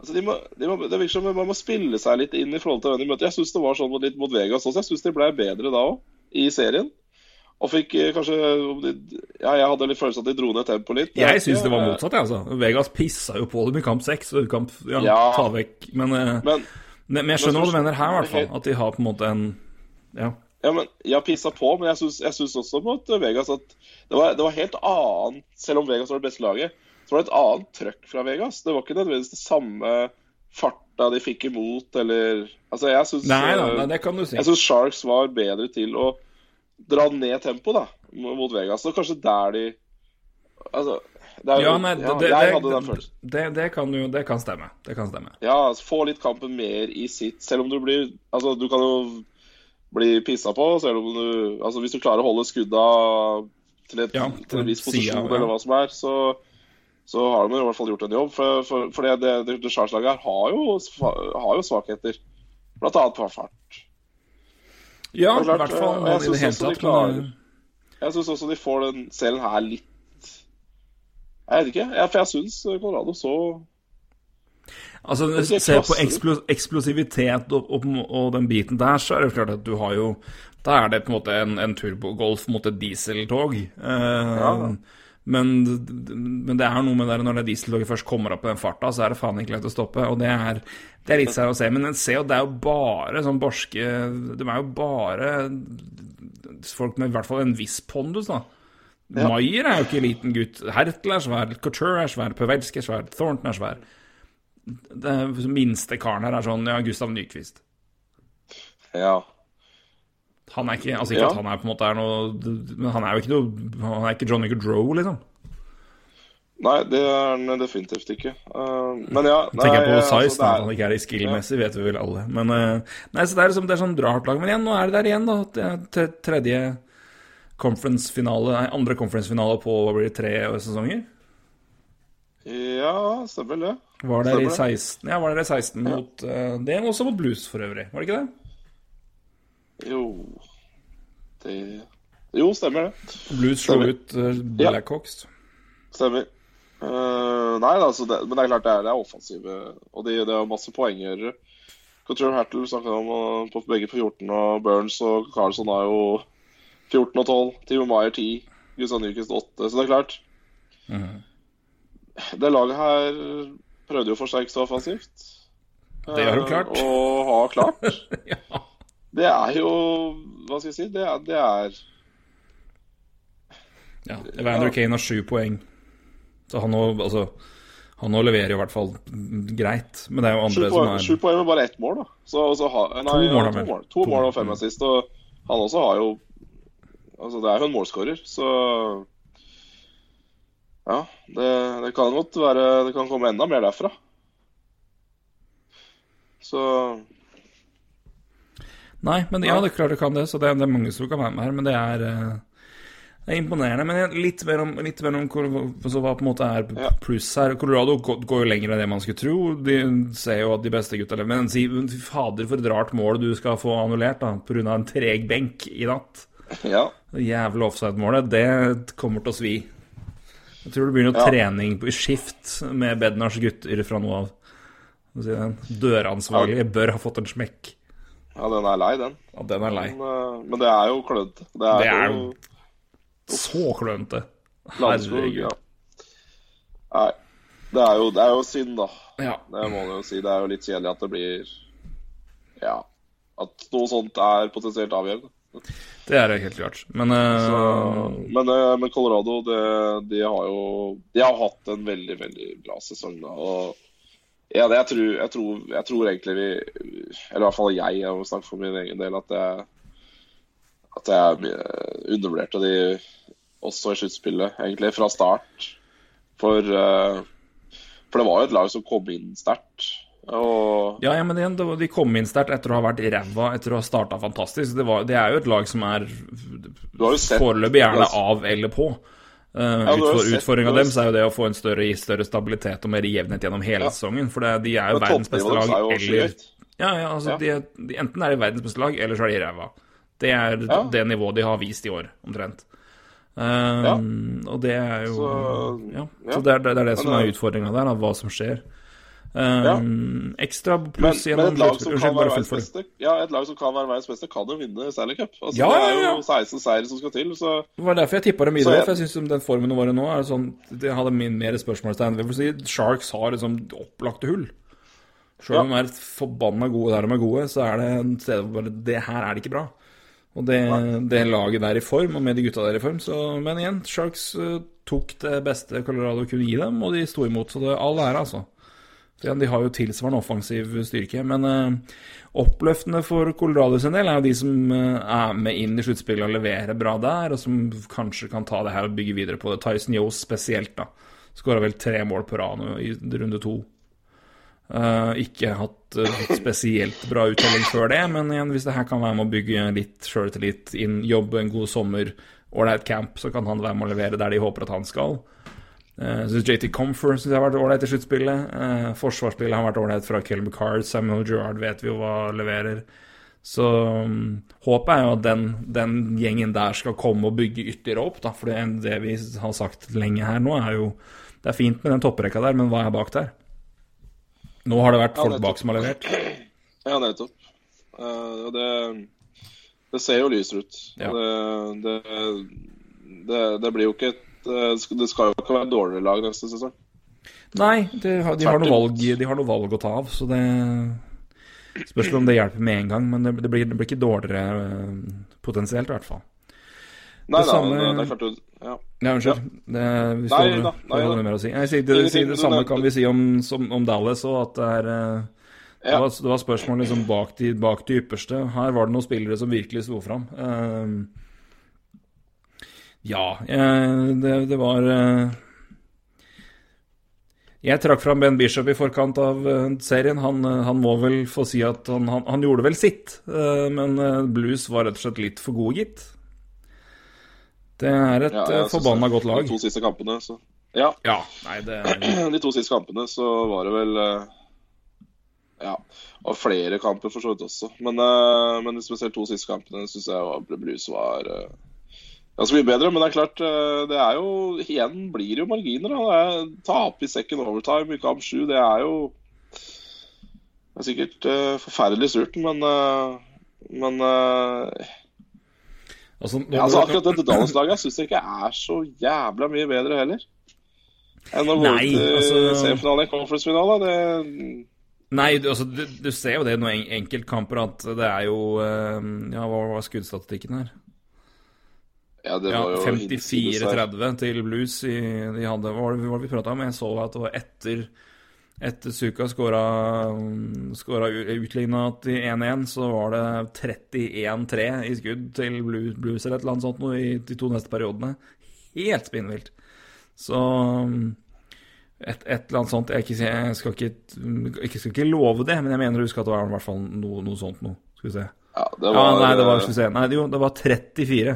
Altså de må, de må, Det virker som man må spille seg litt inn i forhold til hvem de møter. Jeg syns det var sånn litt mot Vegas også. Jeg syns de ble bedre da òg, i serien. Og fikk eh, kanskje de, Ja, jeg hadde litt følelse at de dro ned tempoet litt. Jeg syns det var motsatt, jeg, altså. Vegas pissa jo på dem i kamp seks. Kamp, ja, Ja. ta vekk Men, eh, Men men jeg skjønner hva du mener her, i hvert fall. At de har på en måte en Ja. Ja, men Jeg pissa på, men jeg syns også mot Vegas at det var, det var helt annet Selv om Vegas var det beste laget, så var det et annet trøkk fra Vegas. Det var ikke nødvendigvis det samme farta de fikk imot, eller Altså, jeg syns Nei eh, nei, det kan du si. Jeg synes Sharks var bedre til å dra ned tempoet da, mot Vegas. Og kanskje der de Altså jo- Ja, nei, det, ja, det, jeg hadde den følelsen. det, det, kan jo Det kan stemme. Det kan stemme. Ja, altså, få litt kampen mer i sitt. Selv om du blir Altså, du kan jo bli pissa på, selv om du Altså, hvis du klarer å holde skudda til, et, Ja, til en viss posisjon, ja. eller hva som er, så så har de i hvert fall gjort en jobb. For, for, for det, det, det, det her har jo, har jo svakheter. Annet på fart. Ja, i hvert fall og jeg i det hele også de tatt. klarer- Men, Jeg syns også de får den serien her litt Jeg vet ikke. Jeg, for jeg syns Colorado så Altså, når du Se på eksplos eksplosivitet og, og, og den biten der, så er det klart at du har jo Da er det på en måte en, en turbogolf mot et dieseltog. Eh, men, men det er noe med det når det dieseltoget først kommer opp i den farta, så er det faen ikke lett å stoppe. Og det er, det er litt sær å se. Men en ser jo, det er jo bare sånn borske De er jo bare folk med i hvert fall en viss pondus, da. Maier er jo ikke liten gutt. Hertel er svær, Couture er svær, Pøvelsk er svær, Thornton er svær. Den minste karen her er sånn ja, Gustav Nyquist. Ja. Han er ikke Altså ikke Ja. at han er på en måte er noe Men han er jo ikke noe Han er ikke Johnny Gaudreau, liksom. Nei, det er han definitivt ikke. Uh, men ja nei, Tenker jeg på altså, size, altså, er- At han ikke er skill-messig, vet vi vel alle. Men uh, Nei, så det er liksom Det er sånn rart lag. Men igjen, nå er det der igjen, da. Det er tredje conference-finale Nei, andre conference-finale på hva blir det, tre sesonger? Ja, stemmer det. Var der i 16 Ja, var der i 16 mot uh, Det er også mot Blues, for øvrig. Var det ikke det? Jo Det Jo, stemmer det. Blues slo ut Blackhawks. Ja. Stemmer. Uh, nei, altså det, men det er klart det er, det er offensive, og de, det er masse poenggjørere. Couture Hattle snakka om uh, på begge på 14, og Burns og Carlson har jo 14 og 12. Timo Maier 10. Gustav Nyquist 8. Så det er klart. Mm. Det laget her prøvde jo å forsterke seg offensivt. Det har du Eh, klart. Og har klart. ja. Det er jo Hva skal jeg si? Det er, det er ja. Evander Kane har sju poeng. Så han nå Altså han nå leverer i hvert fall greit, men det er jo andre andre som poeng, er sju poeng med bare ett mål, da. Så, så har- nei, To mål, ja, to mål. To To mål mål. og fem assist. Og han også har jo Altså, det er jo en målskårer, så Ja, det, det kan godt være Det kan komme enda mer derfra. Så Nei, men ja, det er klart det kan det, så det, det er mange som kan være med her, men det er eh, det er imponerende. Men litt mer om, litt mer om hvor- så hva på en måte er Ja. pluss her. Colorado går jo lenger enn det man skulle tro. De ser jo at de beste gutta lever. Men si, fy fader, for et rart mål du skal få annullert da, pga. en treg benk i natt. ja. Det jævla offside-målet, det kommer til å svi. Jeg tror det blir noe Ja. trening på- i skift med Bednars gutter fra nå av. Døransvarlige bør ha fått en smekk. Ja, den er lei, den. Ja, den er lei. Men, eh, men det er jo klønete. Det er, Det er jo så klønete. Herregud. ja. Nei. Det er, jo, det er jo synd, da. Ja. Det må man jo si. Det er jo litt kjedelig at det blir Ja. At noe sånt er potensielt avgjørende. Det er helt klart. Men uh... Så, men, eh, men Colorado, det, de har jo De har hatt en veldig, veldig bra sesong, da. Og ja, det, jeg, tror, jeg, tror, jeg tror egentlig vi Eller i hvert fall jeg, jeg må snakke for min egen del, at jeg At jeg undervurderte de også i sluttspillet, egentlig, fra start. For eh, For det var jo et lag som kom inn sterkt. Og ja, ja, men igjen, de kom inn sterkt etter å ha vært ræva etter å ha starta fantastisk. Det, var, det er jo et lag som er foreløpig gjerne av eller på. Uh, Ja, har utfordringa deres er jo det å få en større, større stabilitet og mer jevnhet gjennom hele Ja. sesongen. For det, de er jo verdens beste lag, er eller. Ja, ja, altså. De, de, enten er de verdens beste lag, eller så er de ræva. Det er det nivået de har vist i år, omtrent. Um, Og det er jo Så-. Så det er det, er det som er utfordringa der, da, hva som skjer. Um, Ekstra pluss men gjennom et lag som kan være verdens beste, ja, et lag som kan være verdens beste, kan jo vinne Stanley Cup. Altså, Ja, det ja, er jo 16 seire som skal til, så Det var derfor jeg tippa dem videre. jeg- For jeg syns den formen våre nå er sånn Det hadde min mer spørsmålstegn. Si Sharks har liksom opplagte hull. Selv om de er forbanna gode der de er gode, så er det en sted hvor Det her er det ikke bra. Og det, det laget der i form, og med de gutta der i form, så Men igjen, Sharks eh, tok det beste Colorado kunne gi dem, og de sto imot. Så det all ære, altså. De har jo tilsvarende offensiv styrke. Men eh, oppløftende for Colorado sin del er jo de som eh, er med inn i sluttspillet og leverer bra der, og som kanskje kan ta det her og bygge videre på det. Tyson Yoes spesielt, da. Skåra vel tre mål på rad i runde to. Eh, ikke hatt eh, spesielt bra uttelling før det, men igjen, hvis det her kan være med å bygge litt sjøltillit inn, jobbe en god sommer, ålreit camp, så kan han være med å levere der de håper at han skal. Uh, synes JT Comfort synes jeg har vært ålreit i sluttspillet. Uh, forsvarsspillet har vært ålreit fra Kelly McCard. Samuel Gerrard vet vi jo hva leverer. Så um, håpet er jo at den, den, gjengen der skal komme og bygge ytterligere opp, da. For det, det vi har sagt lenge her nå, er jo Det er fint med den topprekka der, men hva er bak der? Nå har det vært folk bak som har levert. Ja, nettopp. Uh, det, det, ser jo lysere ut. Ja. Det, det, det, blir jo ikke et eh, Det skal jo ikke være dårligere lag neste sesong. Nei, de har, de, har valg, de har, noe valg, å ta av, så det Spørs om det hjelper med en gang, men det, det, blir, det blir, ikke dårligere eh, potensielt, i hvert fall. Nei da, samme... det er klart du Ja, ja unnskyld. Det, hvis nei, du, da, nei, noe mer å si. Jeg det, det, det, samme kan vi si om, som, om Dallas òg, at det er ja. det, var, det var spørsmål liksom bak, de, bak de ypperste. Her var det noen spillere som virkelig sto fram. Uh, ja, uh, det, det, var uh, jeg trakk fram Ben Bishop i forkant av uh, serien. Han, han, må vel få si at han, han, han gjorde vel sitt, men Blues var rett og slett litt for gode, gitt. Det er et ja, forbanna godt lag. De to siste kampene, så Ja. ja nei, det... De to siste kampene så var det vel Ja. Og flere kamper for så vidt også. Men, men spesielt to siste kampene syns jeg Blues var ganske mye bedre. Men det er klart, eh, det er jo Igjen blir det jo marginer. Da. Det er i second overtime i kamp sju, det er jo Det er sikkert uh, forferdelig surt, men uh, Men uh, altså, ja, altså, akkurat dette Dallas-laget syns jeg ikke er så jævla mye bedre heller. Enn å gå ut i altså... semifinalen i conference-finale. Det Nei, du, altså, du, du, ser jo det i noen enkeltkamper at det er jo Ja, hva var skuddstatistikken her? Ja, det var ja, 54-30 til Blues. I, de hadde, hva var det, vi prata om? Jeg så at det var etter etter Suka skåra utligna til 1-1, så var det 31-3 i skudd til Blues eller et eller annet sånt noe i de to neste periodene. Helt spinnvilt. Så et, et, eller annet sånt Jeg, ikke, jeg skal, ikke, jeg skal ikke love det, men jeg mener å huske at det var i hvert fall noe, noe sånt noe. Skal vi se. Ja, det var, ja, nei, det var, skal vi se. Nei, jo, det var 34.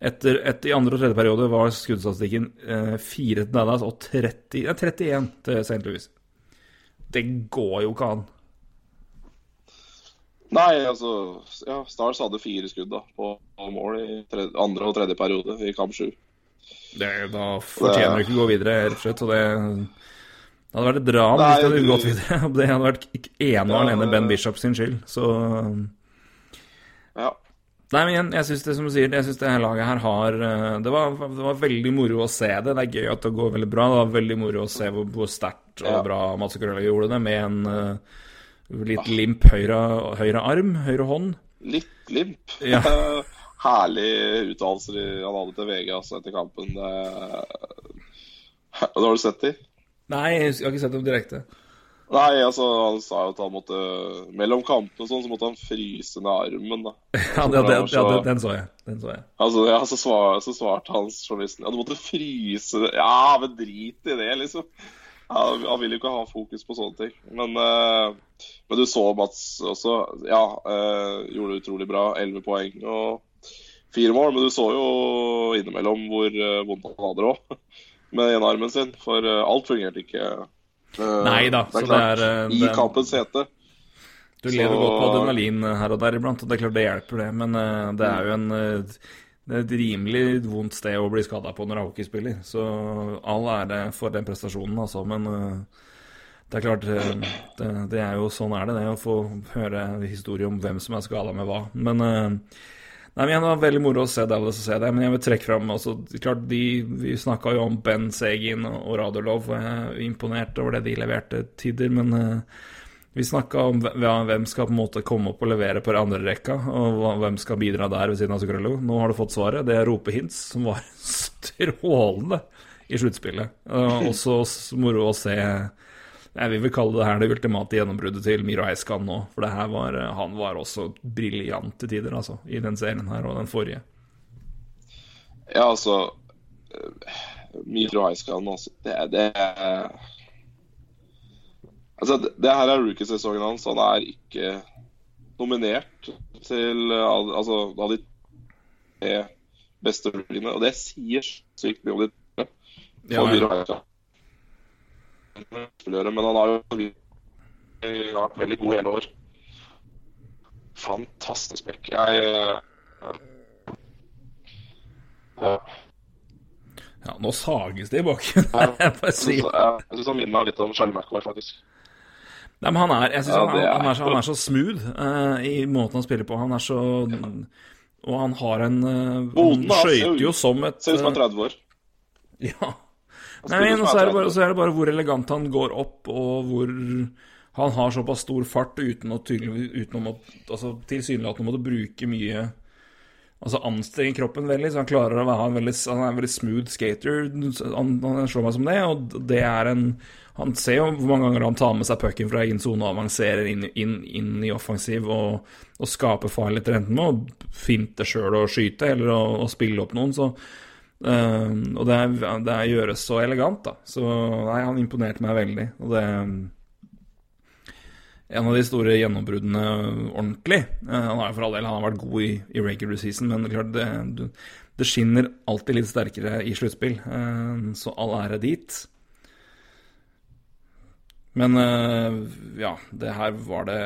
Etter, etter, I andre og tredje periode var skuddstatistikken eh, 4 til Dallas og 30, eh, 31 til St. Louis. Det går jo ikke an. Nei, altså ja, Stars hadde fire skudd da, på mål i tredje, andre og tredje periode i kamp sju. Da fortjener du ikke å gå videre, rett og slett. Og det, det hadde vært et drama hvis det hadde gått videre. Det hadde vært ene og alene Ben Bishop sin skyld. Så Ja. Nei, men igjen, jeg syns det som du sier, jeg synes det her laget her har eh, det var, det var, veldig moro å se det. Det er gøy at det går veldig bra. Det var veldig moro å se hvor, hvor sterkt og bra Mats Krølle gjorde det, med en uh, litt ah. limp høyre, høyre, arm, høyre hånd. Litt limp. Ja. Herlig uttalelser han hadde til VG altså, etter kampen. Det... Har du sett de? Nei, jeg har ikke sett dem direkte. Nei, altså, han sa jo at han måtte Mellom kampene og sånn, så måtte han fryse ned armen, da. ja, det, det, så, ja, den, så jeg. Den så jeg. Altså, ja, så, svar, så svarte han journalisten Ja, du måtte fryse Ja, men drit i det, liksom. Ja, han vil jo ikke ha fokus på sånne ting. Men, uh, men du så Mats også. Ja, uh, gjorde det utrolig bra. Elleve poeng og fire mål. Men du så jo innimellom hvor uh, vondt han hadde det òg, med ene armen sin. For alt fungerte ikke Nei da. Det er klart, det er, I kampens hete. Du lever så... godt på adrenalin her og der iblant, og det er klart det hjelper, det. Men uh, det er jo en uh, et rimelig vondt sted å bli skada på når du er hockeyspiller. Så all ære for den prestasjonen, altså. Men det er klart, det, det, er jo sånn er det, det å få høre historie om hvem som er skada med hva. Men Nei, men Det var veldig moro å se Dallas og se det, men jeg vil trekke fram også, klart de, Vi snakka jo om Ben Segin og Radulov, og jeg er imponert over det de leverte tider. Men uh, vi snakka om hvem skal på en måte komme opp og levere på den andre rekka, og hvem skal bidra der ved siden av Zuccarello. Nå har du fått svaret. Det er Rope Hintz, som var strålende i sluttspillet. Også moro å se jeg vil vel kalle det her det ultimate gjennombruddet til Miro Eiskan nå. For det her var, eh, han var også briljant til tider, altså, i den serien her og den forrige. Ja, altså eh, Miro Eiskan altså. Det, det Altså, det, det her er rookiesesongen hans. Han er ikke nominert til altså, av de tre beste rookiene. Og det sier sykt mye om de tre. Ja, ja men han har jo vært veldig god hele år. fantastisk. Jeg uh, ja. Ja, nå sages det i bakken. jeg bare sier. Jeg syns han minner meg litt om Charlie faktisk. Nei, men han er, jeg synes Ja, han, er- han, er så, han er så smooth uh, i måten han spiller på. Han er så Og han har en uh, Boden, Han da, skøyter jo- som et Ser ut som han eh, er 30 år. Ja. Nei, men så er, bare, så er det bare hvor elegant han går opp, og hvor han har såpass stor fart uten å uten å altså, tilsynelatende måtte bruke mye Altså anstrenge kroppen veldig, så han klarer å være en veldig, han er en veldig smooth skater. Han, han slår meg som det, og det er en Han ser jo hvor mange ganger han tar med seg pucken fra egen sone og avanserer inn, inn, inn i offensiv og, og skaper til enten med å finte sjøl og skyte, eller å, å spille opp noen. Så eh, og det, er, det er gjøres så elegant, da. Så nei, han imponerte meg veldig. Og det En av de store gjennombruddene ordentlig. Eh, han har for all del han har vært god i, i regular season, men det, klart det, det skinner alltid litt sterkere i sluttspill. Eh, så all ære dit. Men eh, ja, det her var det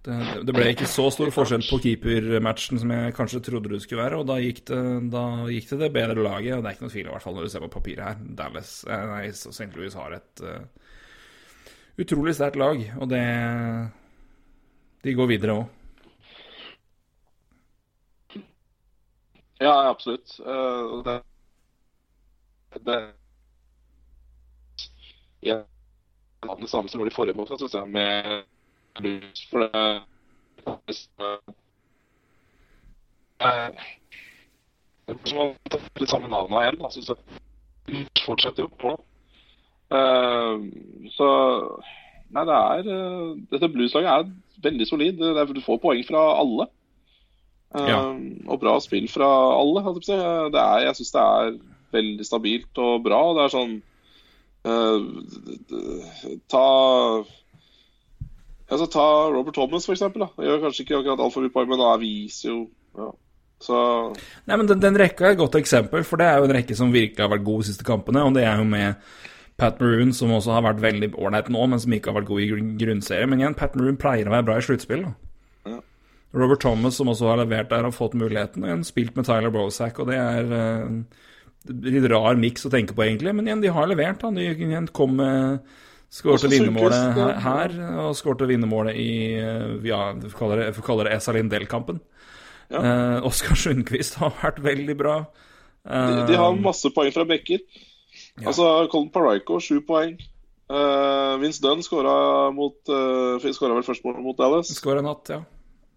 det, det ble ikke så stor forskjell på keepermatchen som jeg kanskje trodde det skulle være, og da gikk det, da gikk det det bedre laget, og det er ikke noe tvil i hvert fall når du ser på papiret her. Dallas, eh, nei, St. Louis har et uh, utrolig sterkt lag, og det De går videre òg. Ja, absolutt. Uh, det, det ja, det samme som gjorde i forrige måned, synes jeg, med blues. For det eh, er som å ta litt samme navnet igjen, synes jeg. Fortsetter jo på. Eh, så Nei, det er eh, Dette blueslaget er veldig solid. Det er, du får poeng fra alle. Eh, Ja. Og bra spill fra alle. jeg er, jeg syns det er veldig stabilt og bra. Det er sånn Uh, Ta altså, Ta Robert Thomas, for eksempel. Da. Gjør kanskje ikke akkurat altfor mye poeng, men da viser jo ja. Så Nei, men den, den rekka er et godt eksempel, for det er jo en rekke som virkelig har vært god de siste kampene, og det er jo med Pat Maroon, som også har vært veldig ålreit nå, men som ikke har vært god i grunn- grunnserie. Men igjen, Pat Maroon pleier å være bra i sluttspill. Ja. Robert Thomas, som også har levert der, har fått muligheten. Og igjen spilt med Tyler Brosack, og det er en litt rar miks å tenke på, egentlig. Men igjen, de har levert. igjen kom med Skårte vinnermålet her, ja. og skårte vinnermålet i eh, ja, vi kaller det, vi kaller det Esa Lindell-kampen. Ja. Eh, Oskar Sundqvist har vært veldig bra. de, de har Eh, masse poeng fra bekker. Altså, Colin Parayko, sju poeng. Eh, Vince Dunn skåra Skåra vel først mot Dallas. Skåra natt, ja.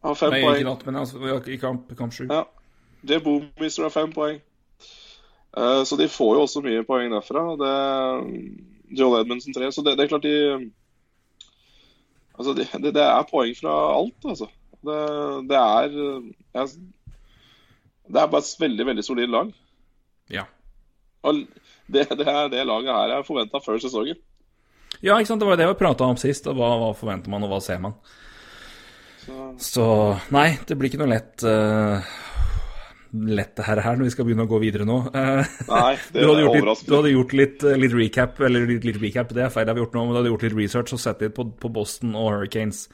Har fem Nei, ikke poeng. natt, men altså, i kamp, kamp sju. Ja. Jay Boomister har fem poeng. Eh, så de får jo også mye poeng derfra. Det, Joel Edmundsen 3. Så det, det er klart de Altså, det, det, er poeng fra alt, altså. Det, det er jeg, Det er bare et veldig, veldig solid lag. Ja. Og det, det er det laget her er forventa før sesongen. ja, ikke sant. Det var det vi prata om sist. og Hva, hva forventer man, og hva ser man? Så, Så nei, det blir ikke noe lett uh, Lett det her, her når vi skal begynne å gå videre nå. Eh, nei, du det hadde er gjort litt, du hadde gjort litt, eh, litt recap, eller litt, litt recap, det er feil, det har gjort nå, men du hadde gjort litt research og sett litt på, på Boston og Hurricanes.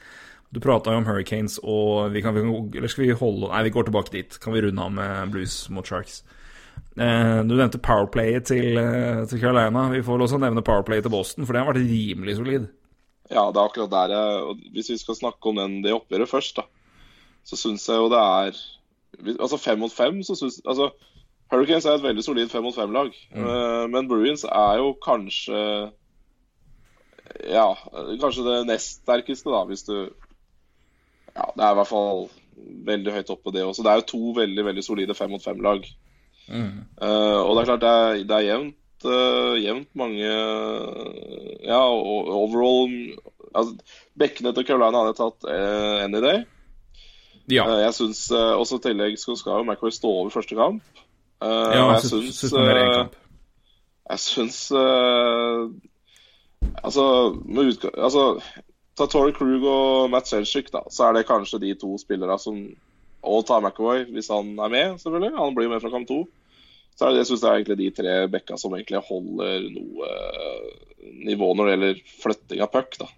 Du prata jo om Hurricanes, og vi kan, vi kan Eller skal vi holde Nei, vi går tilbake dit. Kan vi runde av med Blues mot Sharks? Eh, du nevnte powerplayet til, til Carolina. Vi får vel også nevne powerplayet til Boston, for det har vært rimelig solid. Ja, det er akkurat der jeg Hvis vi skal snakke om den, det oppgjøret først, da, så syns jeg jo det er Altså fem mot fem, så syns Altså, Hurricanes er et veldig solid fem mot fem-lag. Mm. men Bruins er jo kanskje Ja, kanskje det nest sterkeste, da, hvis du Ja, det er i hvert fall veldig høyt oppe, det også. Det er jo to veldig, veldig solide fem mot fem-lag. Eh, og det er klart det er, det er jevnt, uh, jevnt mange Ja, overall altså, Bekkene til Carolina hadde tatt uh, any day. Ja. Eh, jeg syns uh, også i tillegg skal jo McRae stå over første kamp. Eh, ja jeg syns suspendere en eh, kamp. Jeg syns eh, Altså, med utga altså Ta Tory Krug og Matt Selchik, da, så er det kanskje de to spillerne som Og ta McAvoy, hvis han er med, selvfølgelig. Han blir jo med fra kamp to. Så er det, jeg synes det er egentlig de tre bekka som egentlig holder noe eh, nivå når det gjelder flytting av puck. da.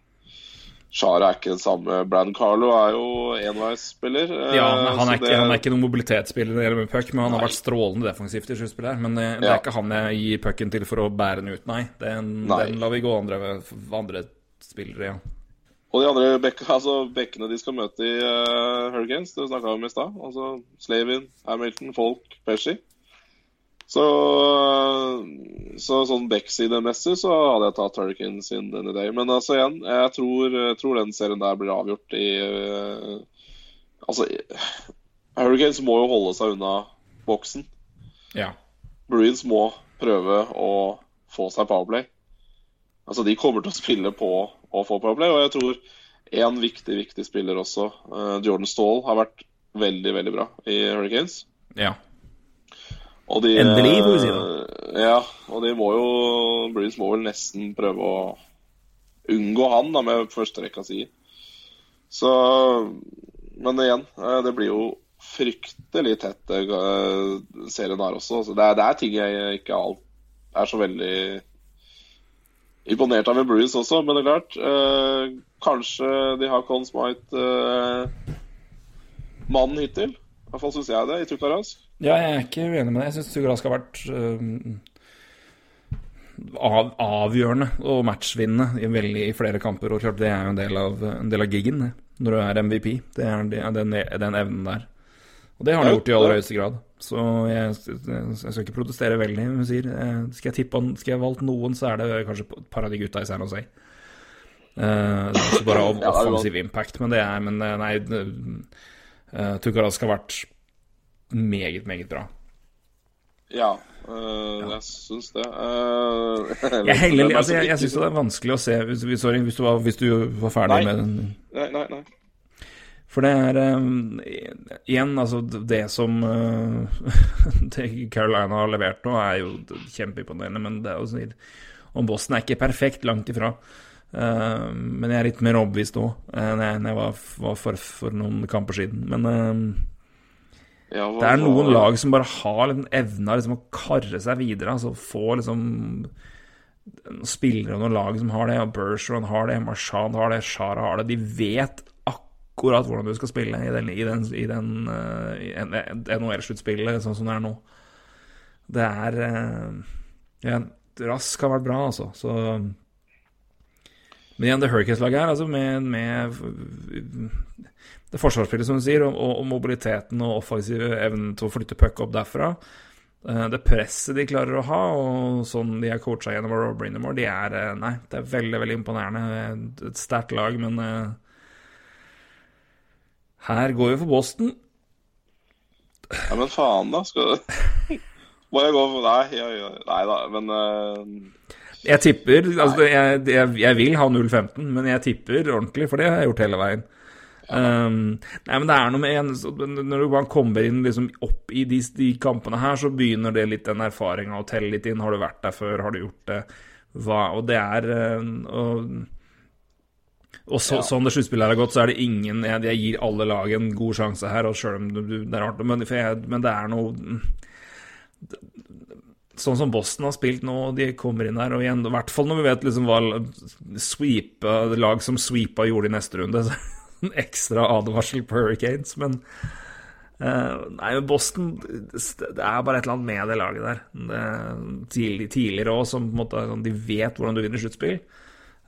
Shara er ikke den samme. Brann Carlo er jo enveisspiller. eh, Ja, han er, ikke, det- han er ikke noen mobilitetsspiller når det gjelder med puck, men han har Nei. vært strålende defensivt i sluttspillet her. Men det, det Ja. er ikke han jeg gir pucken til for å bære den ut, nei. Den, Nei. den lar vi gå andre, andre spillere, ja. Og de andre bekk, altså, bekkene de skal møte i uh, Hurricanes, det snakka vi om i stad. Altså Slavin, Hamilton, Folk, Pesci. Så, så sånn backsidemessig så hadde jeg tatt Hurricanes in any day. Men altså igjen, jeg tror, tror den serien der blir avgjort i uh, Altså, Hurricanes må jo holde seg unna boksen. ja. Bruins må prøve å få seg powerplay. Altså, de kommer til å spille på å få powerplay, og jeg tror en viktig, viktig spiller også, uh, Jordan Stall, har vært veldig, veldig bra i Hurricanes. ja. Og de, Endelig, får vi si eh, Ja, og de må jo Breeze må vel nesten prøve å unngå han da med førsterekka si. Så Men igjen, eh, det blir jo fryktelig tett, eh, serien her også. Så det, er, det er ting jeg ikke alt er så veldig imponert av med Bruce også, men det er klart eh, Kanskje de har Colin Smite eh, hittil. I hvert fall syns jeg det, i Tukaras. Ja, jeg er ikke uenig med det. Jeg syns Sugarask har vært av, avgjørende og matchvinnende i, veldig, i flere kamper. Og klart det er jo en del av, en del av gigen, det. Når du er MVP. Det er, den, den evnen der. Og det har han gjort i aller høyeste grad. Så jeg, jeg skal ikke protestere veldig. Men sier eh, skal jeg tippe han- Skal jeg valgt noen, så er det kanskje et par av de gutta i San Jose. Uh, bare offensiv impact, men det er Men eh, nei, uh, Tukaras har vært meget, meget bra. Ja, øh, jeg syns det. Øh, Jeg heller, hvem er altså, jeg, jeg syns det er vanskelig å se hvis, Sorry, hvis du var, hvis du var ferdig Nei. med den. Nei, nei, nei. For det er um, Igjen, altså det som uh, det Carolina har levert nå, er jo kjempeimponerende. Men det er jo sånn Og Boston er ikke perfekt, langt ifra. Uh, men jeg er litt mer overbevist nå jeg, enn jeg var, var for, for noen kamper siden. Men uh, Ja, det er noen hva- lag som bare har liksom evna liksom å karre seg videre. Altså få liksom spillere og noen lag som har det. og Bergeron har det, Marchand har det, Shara har det. De vet akkurat hvordan du skal spille i den, i den, i den uh, NHL-sluttspillet, sånn som det er nå. Det er uh, ja, Rask har vært bra, altså. Så Men igjen, det Hurricanes-laget her, altså med, med det forsvarsspillet, som du sier, og, og, mobiliteten og offensive evnen til å flytte puck opp derfra. Eh, Det presset de klarer å ha, og sånn de er coacha gjennom av Rob Brindamore, de er eh, Nei, det er veldig, veldig imponerende. Et sterkt lag, men eh, her går vi for Boston. Ja, men faen, da. Skal du Må jeg gå for Nei, ja, ja. nei da, men uh... Jeg tipper altså, jeg, jeg, jeg vil ha 0-15, men jeg tipper ordentlig, for det har jeg gjort hele veien. Um, nei, men det er noe med en, Når man kommer inn liksom opp i de, de kampene her, så begynner det litt den erfaringa å telle litt inn. Har du vært der før? Har du gjort det? Hva? Og det er uh, og, og så, sånn det sluttspillet har gått, så er det ingen Jeg, jeg gir alle lag en god sjanse her, og selv om du, det er rart, men, jeg, men det er noe Sånn som Boston har spilt nå, de kommer inn her, og igjen, i hvert fall når vi vet liksom hva sweep, lag som sweepa gjorde i neste runde, så det en ekstra advarsel på Hurricanes, men uh, Nei, Boston Det er bare et eller annet med det laget der. Det, tidlig, tidligere òg, som på en måte sånn, De vet hvordan du vinner sluttspill.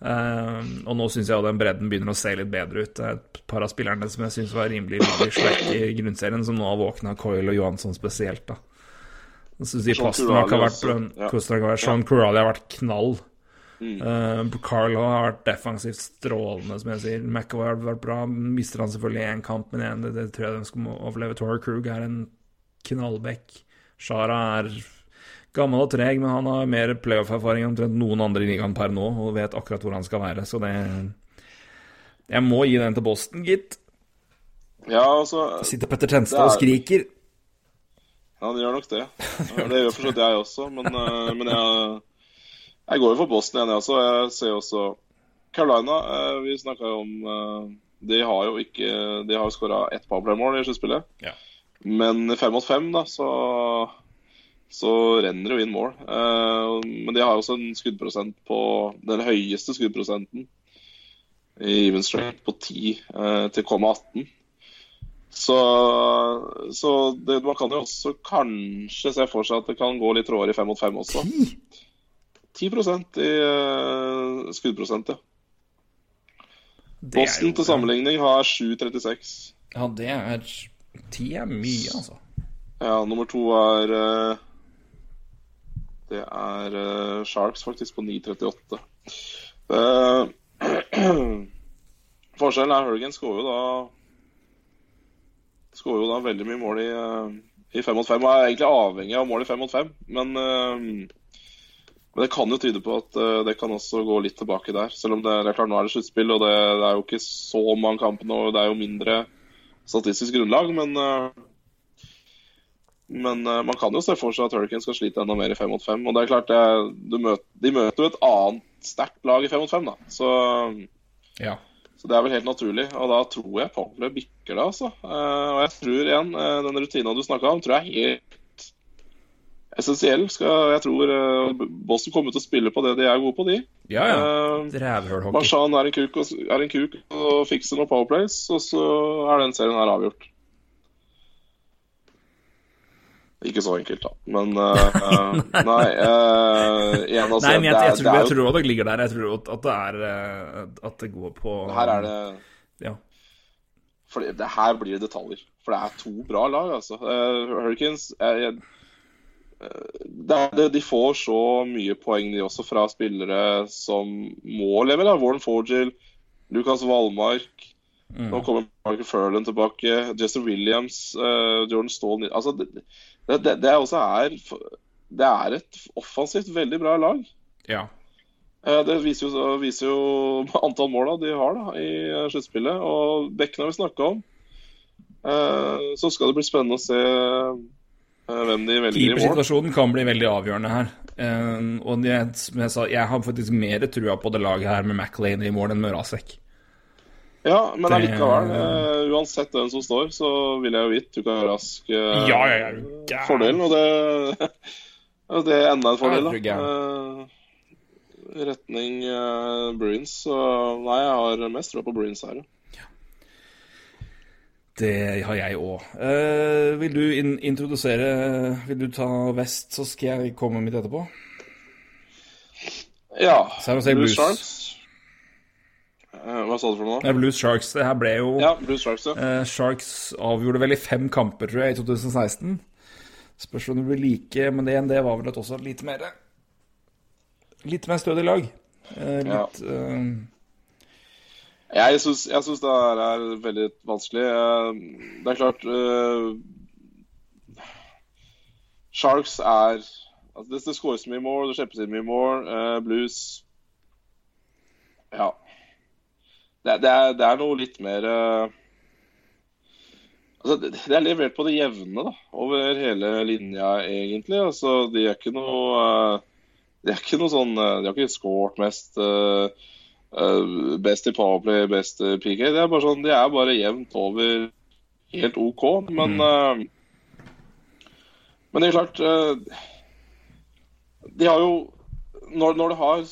Uh, og nå syns jeg den bredden begynner å se litt bedre ut. Det er et par av spillerne som jeg syns var rimelig, rimelig i grunnserien, som nå har våkna, Coyle og Johansson spesielt, da. Jeg syns de passene har vært ja. Har vært Sean Corrali har vært knall. Mm. Uh, Carlo har vært defensivt strålende, som jeg sier. McAvoy har vært bra. Mister han selvfølgelig én kamp, men igjen, det, det tror jeg de skal overleve. Tora Krug er en knallback. Shara er gammel og treg, men han har mer playoff-erfaring omtrent noen andre i ligaen per nå, og vet akkurat hvor han skal være, så det Jeg må gi den til Boston, gitt. Ja, altså Sitter Petter Tenstad og er- skriker. Ja, det gjør nok det. Ja, det gjør for så vidt jeg også, men, øh, men jeg, jeg går jo for Boston igjen, jeg også. Jeg ser også Carolina. øh, Vi snakka jo om øh, De har jo ikke De har skåra ett powerplay-mål i sluttspillet. Ja. Men fem mot fem, da, så så renner det jo inn mål. Eh, men de har også en skuddprosent på den høyeste skuddprosenten i even strength på 10 eh, til 0,18. Så, så det, man kan jo også kanskje se for seg at det kan gå litt råere i fem mot fem også. 10? 10% i uh, skuddprosent, ja. Boston jo- til sammenligning har 7,36. Ja, det er 10 er mye, altså. Ja, nummer to er uh, Det er uh, Sharks, faktisk, på 9,38. Uh, forskjellen er Hurricane skårer jo da Skårer jo da veldig mye mål i, i fem mot fem, og er egentlig avhengig av mål i fem mot fem. Men, men det kan jo tyde på at uh, det kan også gå litt tilbake der. Selv om det, det er klart nå er det sluttspill, og det, det er jo ikke så mange kamper nå, og det er jo mindre statistisk grunnlag, men uh, men uh, man kan jo se for seg at Hurricane skal slite enda mer i fem mot fem. Og det er klart, det, du møter, de møter jo et annet sterkt lag i fem mot fem, da. Så, Ja. så det er vel helt naturlig. Og da tror jeg Powerplay bikker det, altså. Og jeg tror igjen, den rutina du snakka om, tror jeg helt essensiell. Skal, jeg tror uh, Boston kommer til å spille på det de er gode på, de. Ja, ja. Uh, Marshan er en kuk og, er en kuk og fikser noen powerplays, og så er den serien her avgjort. Ikke så enkelt, da. Men eh, eh, Nei. uh, igjen, altså, Nei, men jeg, det jeg, det tror, jeg tror også det ligger der. Jeg tror at, at det er eh, At det går på Her er det Ja. For det, det her blir det detaljer. For det er to bra lag, altså. Uh, Hurricanes jeg, jeg, eh, det er, det, De får så mye poeng, de også, fra spillere som må leve. da. Warren Forgill, Lucas Wallmark. Nå kommer Michael Furlan tilbake. Jesse Williams, uh, Jordan Stall altså, det, det, det, er også er Det er et offensivt veldig bra lag. ja. Uh, Det viser jo, viser jo antall mål da, de har da, i eh, sluttspillet. Og bekkene har vi snakka om. Uh, Så skal det bli spennende å se hvem de velger i mål. Keepersituasjonen kan bli veldig avgjørende her. Eh, og jeg, som jeg sa, jeg har faktisk mer trua på det laget her med McLean i mål enn med Rasek. Ja, men Det- allikevel, Uh, uansett hvem som står, så vil jeg jo gitt Tuka Rask uh, Ja, ja, ja, fordelen. Og det, det er enda en fordel, da. Eh, Retning uh, Bruins. Så nei, jeg har mest tro på Bruins her. Ja. Det har jeg òg. vil du in introdusere Vil du ta vest, så skal jeg komme mitt etterpå? Ja. Blues, Blues. Sharks. Uh, Hva sa du for noe? Ja, Blues Sharks. Det her ble jo Ja, Blues Sharks, ja. Uh, Sharks avgjorde vel i fem kamper, tror jeg, i 2016. Spørs om det blir like, men det, det var vel et også litt mer Litt mer stødig lag. Eh, litt eh, Jeg syns, det her er veldig vanskelig. Eh, Det er klart uh, Sharks er altså Det, det skåres mye mål, det slippes inn mye mål. Uh, blues Ja. Det, det, er, det er noe litt mer uh, Altså, det, er levert på det jevne da, over hele linja, egentlig. Altså, de er ikke noe De er ikke noe sånn De har ikke skåret mest. Uh, best i powerplay, best i PK. Det er bare sånn, De er bare jevnt over helt OK. Men uh, Men det er klart uh, De har jo når, når, det har,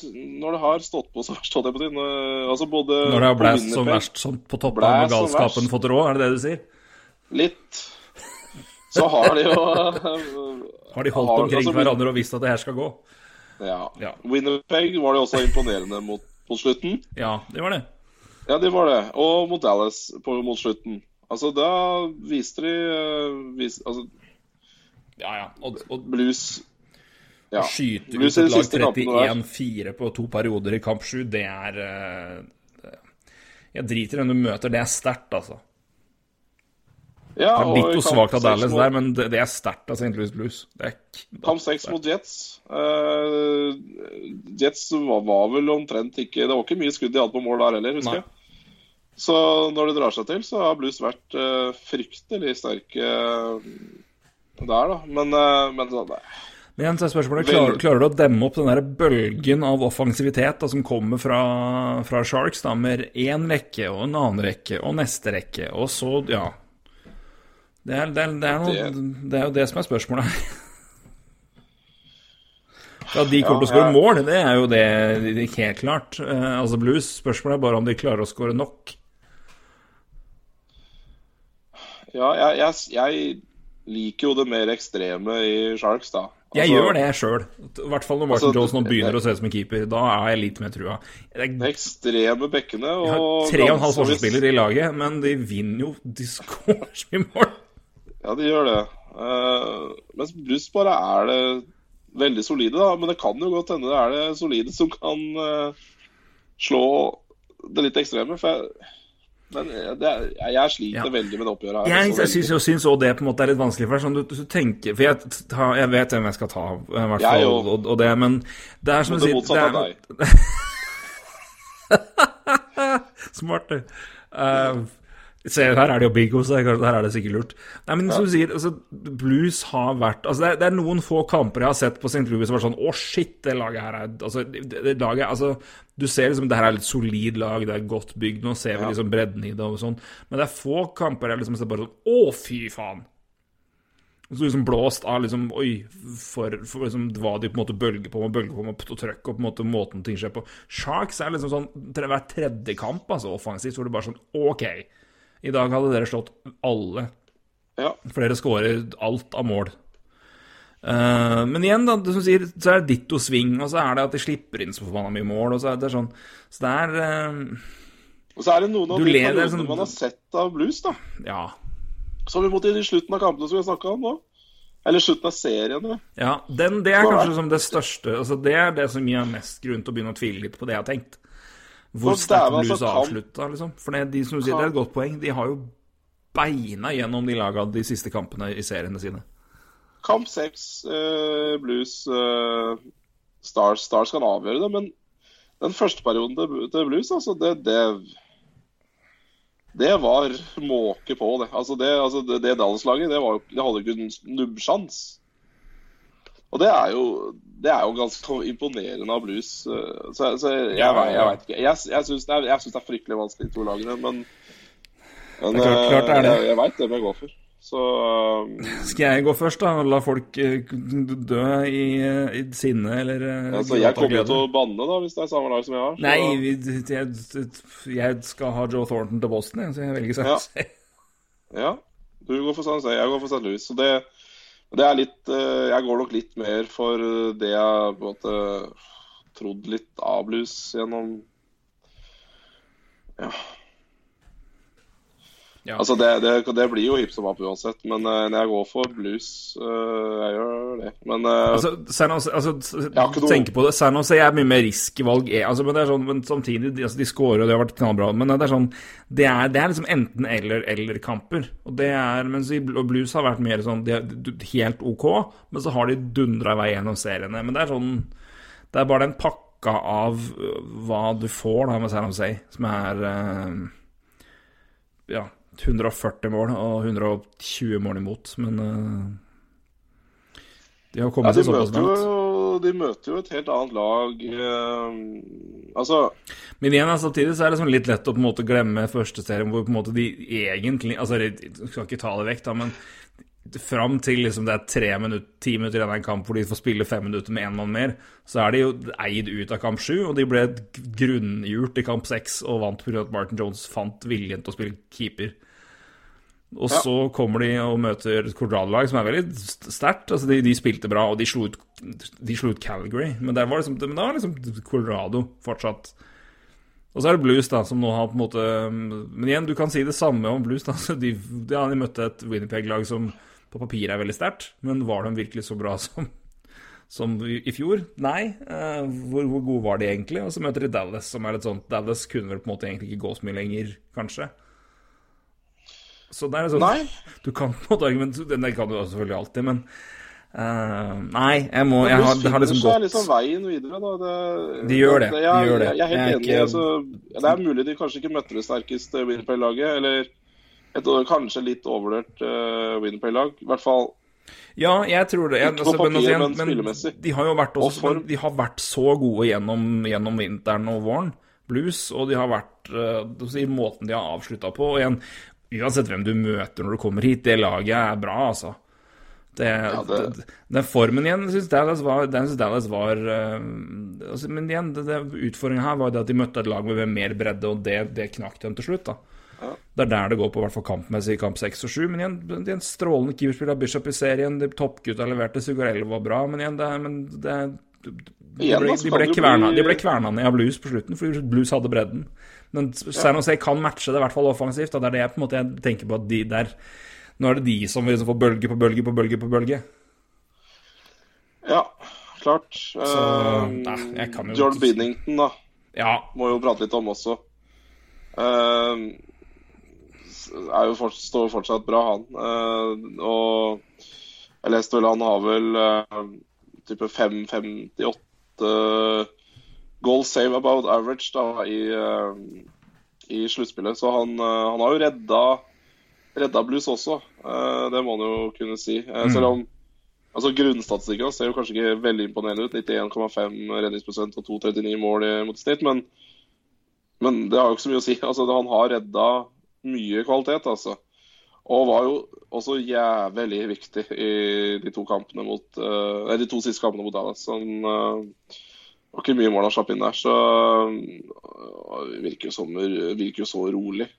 når det har stått på så verst, holdt jeg på å si altså både Når det har blæst som verst som på toppen av galskapen fått råd, er det det du sier? Litt. Så har de jo Har de holdt Har- omkring altså, hverandre og visst at det her skal gå? Ja. Ja. Winnipeg var det også imponerende mot, mot slutten. Ja, det var det. Ja, det var det. Og mot Dallas på, mot slutten. Altså, da viste de uh, vis, altså, Ja, ja. Og, og Blues ja. skyte Blues ut et lag siste kampene der. 31-4 på to perioder i kamp 7, det er eh, Jeg driter i hvem du møter, det er sterkt, altså. Ja, Det er litt og svakt av Dallas mot- der, men det, det er sterkt av St. Louis Blues. Det er Kamp seks mot Jets. Uh, Jets var, var vel omtrent ikke Det var ikke mye skudd de hadde på mål der heller, husker Nei. jeg. Så når det drar seg til, så har Blues vært uh, fryktelig sterke uh, der, da. Men, men nei. Men igjen så er spørsmålet, klarer, klarer du å demme opp den der bølgen av offensivitet da, som kommer fra, fra Sharks, da, med én rekke og en annen rekke og neste rekke, og så, ja Det er, det er, det er, noe, det er jo det som er spørsmålet her. Ja, de kommer til å skåre mål, det er jo det, det er helt klart. Eh, altså Blues, spørsmålet er bare om de klarer å skåre nok. Ja, jeg, jeg, jeg liker jo det mer ekstreme i Sharks, da. Jeg Altså, gjør det sjøl. I hvert fall når Martin Altså, det- begynner å se ut som en keeper. Da er jeg litt mer trua. Jeg De ekstreme bekkene og har tre og en halv forsvarsspiller i laget, men de vinner jo De skårer så mye mål. Ja, de gjør det. Uh, mens Blues bare er det veldig solide, da. Men det kan jo godt hende det er det solide som kan uh, slå det litt ekstreme. For jeg, men det er, jeg, jeg sliter Ja. veldig med det oppgjøret her. Jeg, altså, jeg syns også det på en måte er litt vanskelig, for sånn du, du tenker For jeg, ta, jeg vet hvem jeg skal ta, i hvert fall, og, og, og det, men det er som Men du det sier motsatte av det deg. er, Smart, du. Uh, se, her er det jo bingo, så her er det sikkert lurt. Nei, men som du sier, altså, Blues har vært altså, det, er, det er noen få kamper jeg har sett på St. Louis som var sånn Å, shit, det laget her er altså, det, det laget, altså, Du ser liksom det her er et solid lag, det er godt bygd. Nå ser vi liksom bredden i det og sånn. Men det er få kamper jeg liksom ser bare sånn Å, fy faen! Så liksom blåst av liksom Oi, for, for liksom hva de på en måte bølger på med bølger på med og trøkk og på en måte måten ting skjer på. Sharks er liksom sånn hver tredje kamp, altså offensivt, hvor det bare sånn OK, i dag hadde dere slått alle, Ja. for dere scorer alt av mål. Uh, men igjen, da, som sier, så er det ditto sving, og så er det at de slipper inn så forbanna mye mål, og så er det sånn Så det er uh, Og så er det noen av de er periodene sånn- man har sett av Blues, da. Ja. Som vi måtte i slutten av kampene som vi snakka om nå. Eller slutten av seriene. Ja, den, det er- kanskje som det største altså Det er det som gir mest grunn til å begynne å tvile litt på det jeg har tenkt. Hvor sterkt Blues altså, avslutta, liksom. For det, de som du sier, det er et godt poeng. De har jo beina gjennom de laga de siste kampene i seriene sine. Kamp seks, eh, Blues eh, Stars, Stars kan avgjøre det, men den første perioden til, til Blues, altså, det, det Det var måke på, det. Altså, det, altså, det, det Dallas-laget, det, det hadde ikke nubbsjans. Og det er jo det er jo ganske imponerende av Blues. eh, Så, så jeg, jeg, jeg, veit ikke. Jeg, jeg syns det, det er fryktelig vanskelig, de to lagene, men, men Det klart- klart det er det. eh, Jeg, jeg veit hvem jeg går for. Så um, Skal jeg gå først, da? Og la folk eh, dø i, i sinne eller altså, jeg kommer jo til å banne da, hvis det er samme lag som jeg har. så- Nei, vi- jeg, jeg skal ha Joe Thornton til Boston, så jeg velger San Ja. Jose. Ja, du går for San Jose, jeg går for St. Louis. Så det, det er litt eh, Jeg går nok litt mer for eh, det jeg på en måte trodd litt av blues gjennom Ja. Ja. Altså, det, det, det blir jo hipp som happ uansett, men eh, jeg går for blues eh, Jeg gjør det. Men eh, Altså, San altså, har tenk på det. San Jose er mye mer riskvalg. Altså, men det er sånn, men samtidig, altså, de scorer, og de har vært knallbra. Men det er sånn Det er, det er liksom enten-eller-eller-kamper. Og det er Mens i Bl- Blues har vært mer sånn De helt OK, men så har de dundra i vei gjennom seriene. Men det er sånn Det er bare den pakka av hva du får da med San Jose, som er uh, Ja, 140 mål og 120 mål imot, men uh, de har ja, kommet seg såpass langt. de møter jo et helt annet lag. uh, altså Men igjen, altså, samtidig så er det sånn litt lett å på en måte glemme første serien, hvor på en måte de egentlig Altså, jeg skal ikke ta det vekk, da, men fram til liksom det er tre minutter, ti minutter igjen av en kamp hvor de får spille fem minutter med én mann mer, så er de jo eid ut av kamp sju, og de ble grunngjort i kamp seks og vant pga. at Martin Jones fant viljen til å spille keeper. Og Ja. så kommer de og møter et Colorado-lag som er veldig sterkt. Altså, de, de spilte bra, og de slo ut, de slo ut Calgary, men der var liksom, men da var liksom Colorado fortsatt og så er det Blues, da, som nå har på en måte Men igjen, du kan si det samme om Blues. da, så de, ja, de møtte et Winnipeg-lag som på papiret er veldig sterkt, men var de virkelig så bra som, som i fjor? Nei. Eh, hvor, hvor gode var de egentlig? Og så møter de Dallas, som er litt sånn Dallas kunne vel på en måte egentlig ikke gå så mye lenger, kanskje. Så det er sånn Nei. Du kan på en måte argumentere Det kan du selvfølgelig alltid, men Uh, Nei, jeg må Jeg har, det har liksom gått liksom veien videre, da. Det, De gjør det, de jeg, gjør det. Jeg, jeg er helt Jeg er enig. ikke- Altså, det er mulig de kanskje ikke møtte det sterkeste Winnipeg-laget, eller et kanskje litt overvurdert uh, Winnipeg-lag. I hvert fall Ja, jeg tror det. Jeg, men, altså, papir, igjen, men de har jo vært, også, men de har vært så gode gjennom, gjennom vinteren og våren, blues, og de har vært uh, i måten de har avslutta på. Og igjen, uansett hvem du møter når du kommer hit, det laget er bra, altså. Det, det- det, den formen igjen syns Dallas var, den synes Dallas var uh, altså, Men igjen, utfordringen her var det at de møtte et lag med mer bredde, og det, det knakk dem til slutt. da. Det er der det går på hvert fall kampmessig i kamp 6 og 7. Men igjen, det er en strålende keeperspill av Bishop i serien. De Toppgutta leverte, Zugarello var bra, men igjen, det, er- men det, de, ble, de, ble kverna, de ble kverna ned av Blues på slutten, fordi Blues hadde bredden. Men San Jose kan matche det, i hvert fall offensivt. Det er det jeg på en måte tenker på at de der Nå er det de som vil få bølge på bølge på bølge på bølge. Ja, klart. Så, Eh, nei, jeg kan jo Jordan Binnington, da. Ja, Må jo prate litt om også. Eh, er jo fort, står fortsatt bra, han. Eh, og jeg leste vel han har vel eh, type 5,58 goal save about average da, i, eh, i sluttspillet. Så han, han har jo redda, redda blues også. Det må han jo kunne si. Eh, Selv om altså Grunnstatistikken ser jo kanskje ikke veldig imponerende ut. 91,5 redningsprosent og 2,39 mål mot snitt. Men, men det har jo ikke så mye å si. Altså, Han har redda mye kvalitet, altså. Og var jo også jævlig viktig i de to kampene mot eh, nei, de to siste kampene mot Dallas. Han uh, var ikke mye mål han slapp inn der, så uh, virker, jo som, virker jo så rolig.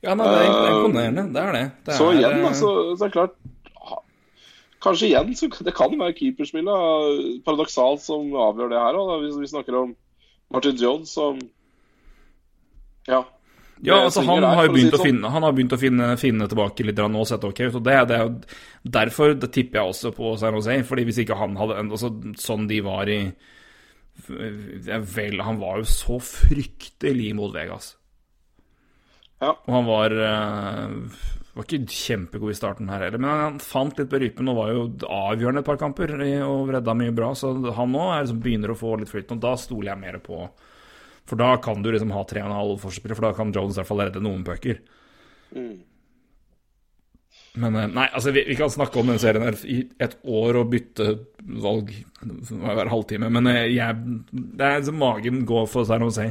ja nei, det er det er imponerende. Det er det. det Så er, igjen, altså, så, så er det klart Kanskje igjen, så det kan være keeperspillet paradoksalt som avgjør det her. Da. Vi, vi snakker om Martin Jones som Ja. Ja, altså han der, har jo begynt, si sånn. finne Han har begynt å finne, finne tilbake litt nå og sett ok ut. Det, det er derfor det tipper jeg også på San Jose. Fordi hvis ikke han hadde altså, Sånn de var i Vel, han var jo så fryktelig mot Vegas. Ja. Og han var eh, Var ikke kjempegod i starten her heller, men han fant litt på rypen og var jo avgjørende et par kamper og redda mye bra. Så han nå liksom begynner å få litt flyt, og da stoler jeg mer på For da kan du liksom ha 3,5 forsvarsspillere, for da kan Jones i hvert fall redde noen pucker. Mm. Men eh, nei, altså vi, vi kan snakke om den serien her i et år og bytte valg hver halvtime, men eh, jeg, det er som magen går for San Jose.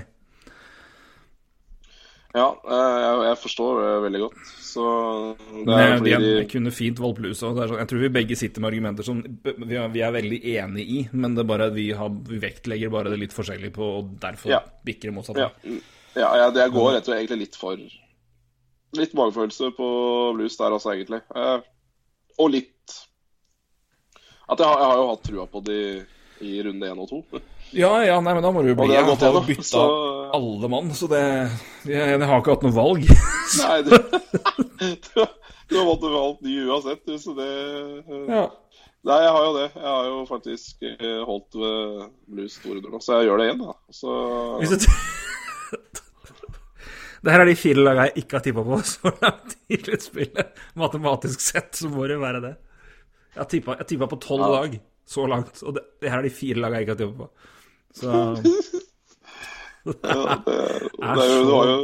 Ja, eh, jeg, jeg forstår det veldig godt. Så det er fordi de jeg kunne fint valgt blues. Sånn, jeg tror vi begge sitter med argumenter som vi er, vi er veldig enig i, men det er bare at vi, har, vi vektlegger bare det litt forskjellig på, og derfor Ja. bikker det motsatt. Ja, ja ja det- går rett og slett egentlig litt for Litt magefølelse på blues der, altså, egentlig. Eh, og litt At jeg har, jeg har jo hatt trua på de i runde én og to. Ja, ja, nei, men da må du jo bli Jeg har bytta så- alle mann, så det jeg, jeg har ikke hatt noe valg. Nei, du, du, du har måttet valgt ny uansett, så det eh, ja. Nei, jeg har jo det. Jeg har jo faktisk eh, holdt ved blues 200 nå, så jeg gjør det igjen, da. Så Hvis du Det her er de fire lagene jeg ikke har tippa på så langt i sluttspillet. Matematisk sett så må det være det. Jeg har tippa på tolv Ja. lag så langt, og det, det her er de fire lagene jeg ikke har tippa på. Så ja, det, er det, er jo, det, var jo,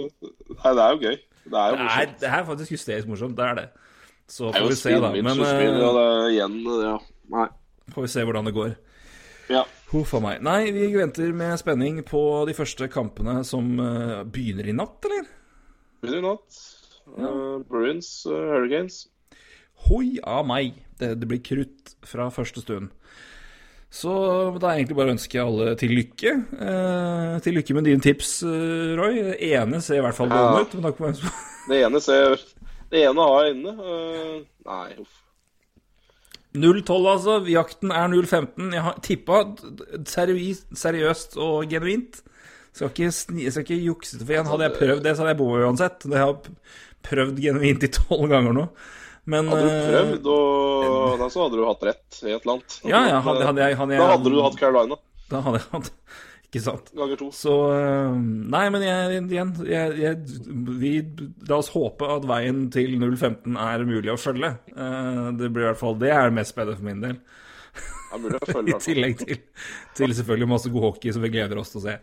nei, det er jo gøy. Det er jo morsomt. Nei, det er faktisk hysterisk morsomt, det er det. Så får vi se, da. Men eh, det er igjen Ja. Nei. får vi se hvordan det går. Ja. Huff a meg. Nei, vi venter med spenning på de første kampene som uh, begynner i natt, eller? Begynner i natt. Uh, Bruins, uh, Hurricanes. Hoi a meg. Det, det blir krutt fra første stund. Så da er egentlig bare å ønske alle til lykke. Eh, til lykke med dine tips, eh, Roy. Det ene ser i hvert fall Ja. ut. Det ene ser Det ene har jeg inne. Uh, nei, uff. 0-12, altså. Jakten er 0-15. Jeg har tippa seriøst, seriøst og genuint. Skal ikke, sni, skal ikke jukse til for igjen. Hadde jeg prøvd det, så hadde jeg bomma uansett. Det har jeg prøvd genuint i tolv ganger nå. Men Hadde du eh, prøvd, og da så hadde du hatt rett i et eller annet. Ja, ja. Hadde, hadde jeg, hadde jeg, Da hadde du hatt Carolina Da hadde jeg hatt Ikke sant. ganger to. Så øh, Nei, men jeg, igjen jeg, jeg, vi, La oss håpe at veien til 015 er mulig å følge. Eh, det blir i hvert fall Det er det mest spennende for min del. I tillegg til, til selvfølgelig masse god hockey som vi gleder oss til å se.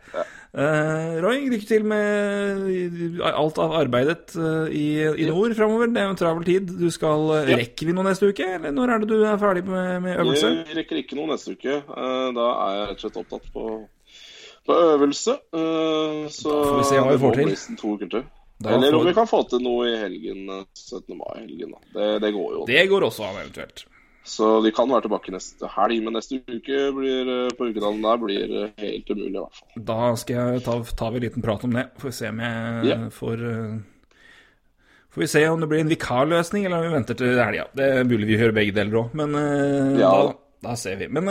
Uh, Roy, lykke til med alt av arbeidet eh, i, i nord framover. Det er jo en travel tid. Du skal eh, Ja. Rekker vi noe neste uke, eller når er det du er ferdig med, med øvelse? Jeg rekker ikke noe neste uke. Uh, Da er jeg rett og slett opptatt på, på øvelse. Uh, Så Da får vi se hva vi får til. to uker til. Da Eller om vi kan få til noe i helgen, eh, 17. mai-helgen. Det, det går jo. Det går også an, eventuelt. Så de kan være tilbake neste helg, men neste uke blir, eh, på ukedalen der blir eh, helt umulig, i hvert fall. Da skal jeg ta, ta vi en liten prat om det. Får vi se om jeg yeah. får eh, Får vi se om det blir en vikarløsning, eller om vi venter til helga. Det er mulig vi hører begge deler òg, men Ja. da, da ser vi. Men,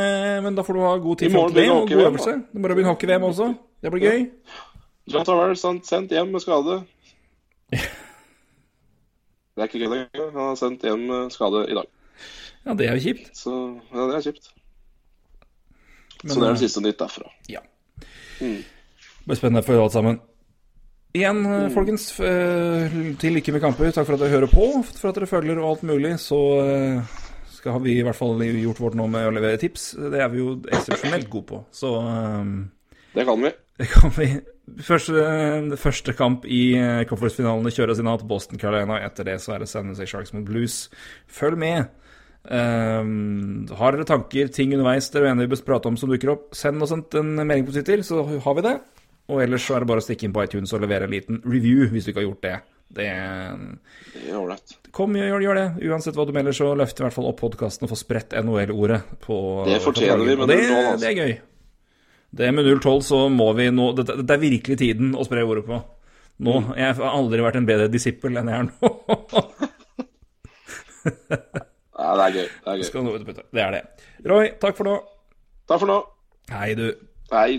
men da får du ha god tid fram til det, og god øvelse. Det må begynne hockey-VM også. Det blir gøy. John Towell sendt, sendt hjem med skade. Det er ikke gøy. Han har sendt hjem med skade i dag. Ja, det er jo kjipt. Så ja, det er kjipt. Men, så det er eh, det siste nytt derfra. Ja. Mm. Det blir spennende for alle sammen. Igjen, mm. folkens, eh, til lykke med kamper. Takk for at dere hører på, for at dere følger og alt mulig. Så eh, skal vi i hvert fall gjort vårt nå med å levere tips. Det er vi jo eksepsjonelt gode på. Så eh, Det kan vi. det kan vi Første, første kamp i eh, conference-finalene kjøres i natt. Boston Carolina. Etter det så er det San Jose Sharks mot Blues. Følg med. Um, har dere tanker, ting underveis dere mener vi bør prate om som dukker opp, send oss en, en melding på Twitter, så har vi det. Og ellers så er det bare å stikke inn på iTunes og levere en liten review hvis du ikke har gjort det. Det Det er ålreit. Kom, gjør, gjør det. Uansett hva du melder, så løft i hvert fall opp podkasten og få spredt NHL-ordet Det fortjener vi med Og det, 0-12, altså. det er gøy. Det med 0-12 så må vi nå det, det er virkelig tiden å spre ordet på. Nå, Mm. Jeg har aldri vært en bedre disippel enn jeg er nå. Ja, det er gøy. Det er gøy. Det er det. Roy, takk for nå. Takk for nå. Hei, du. Hei.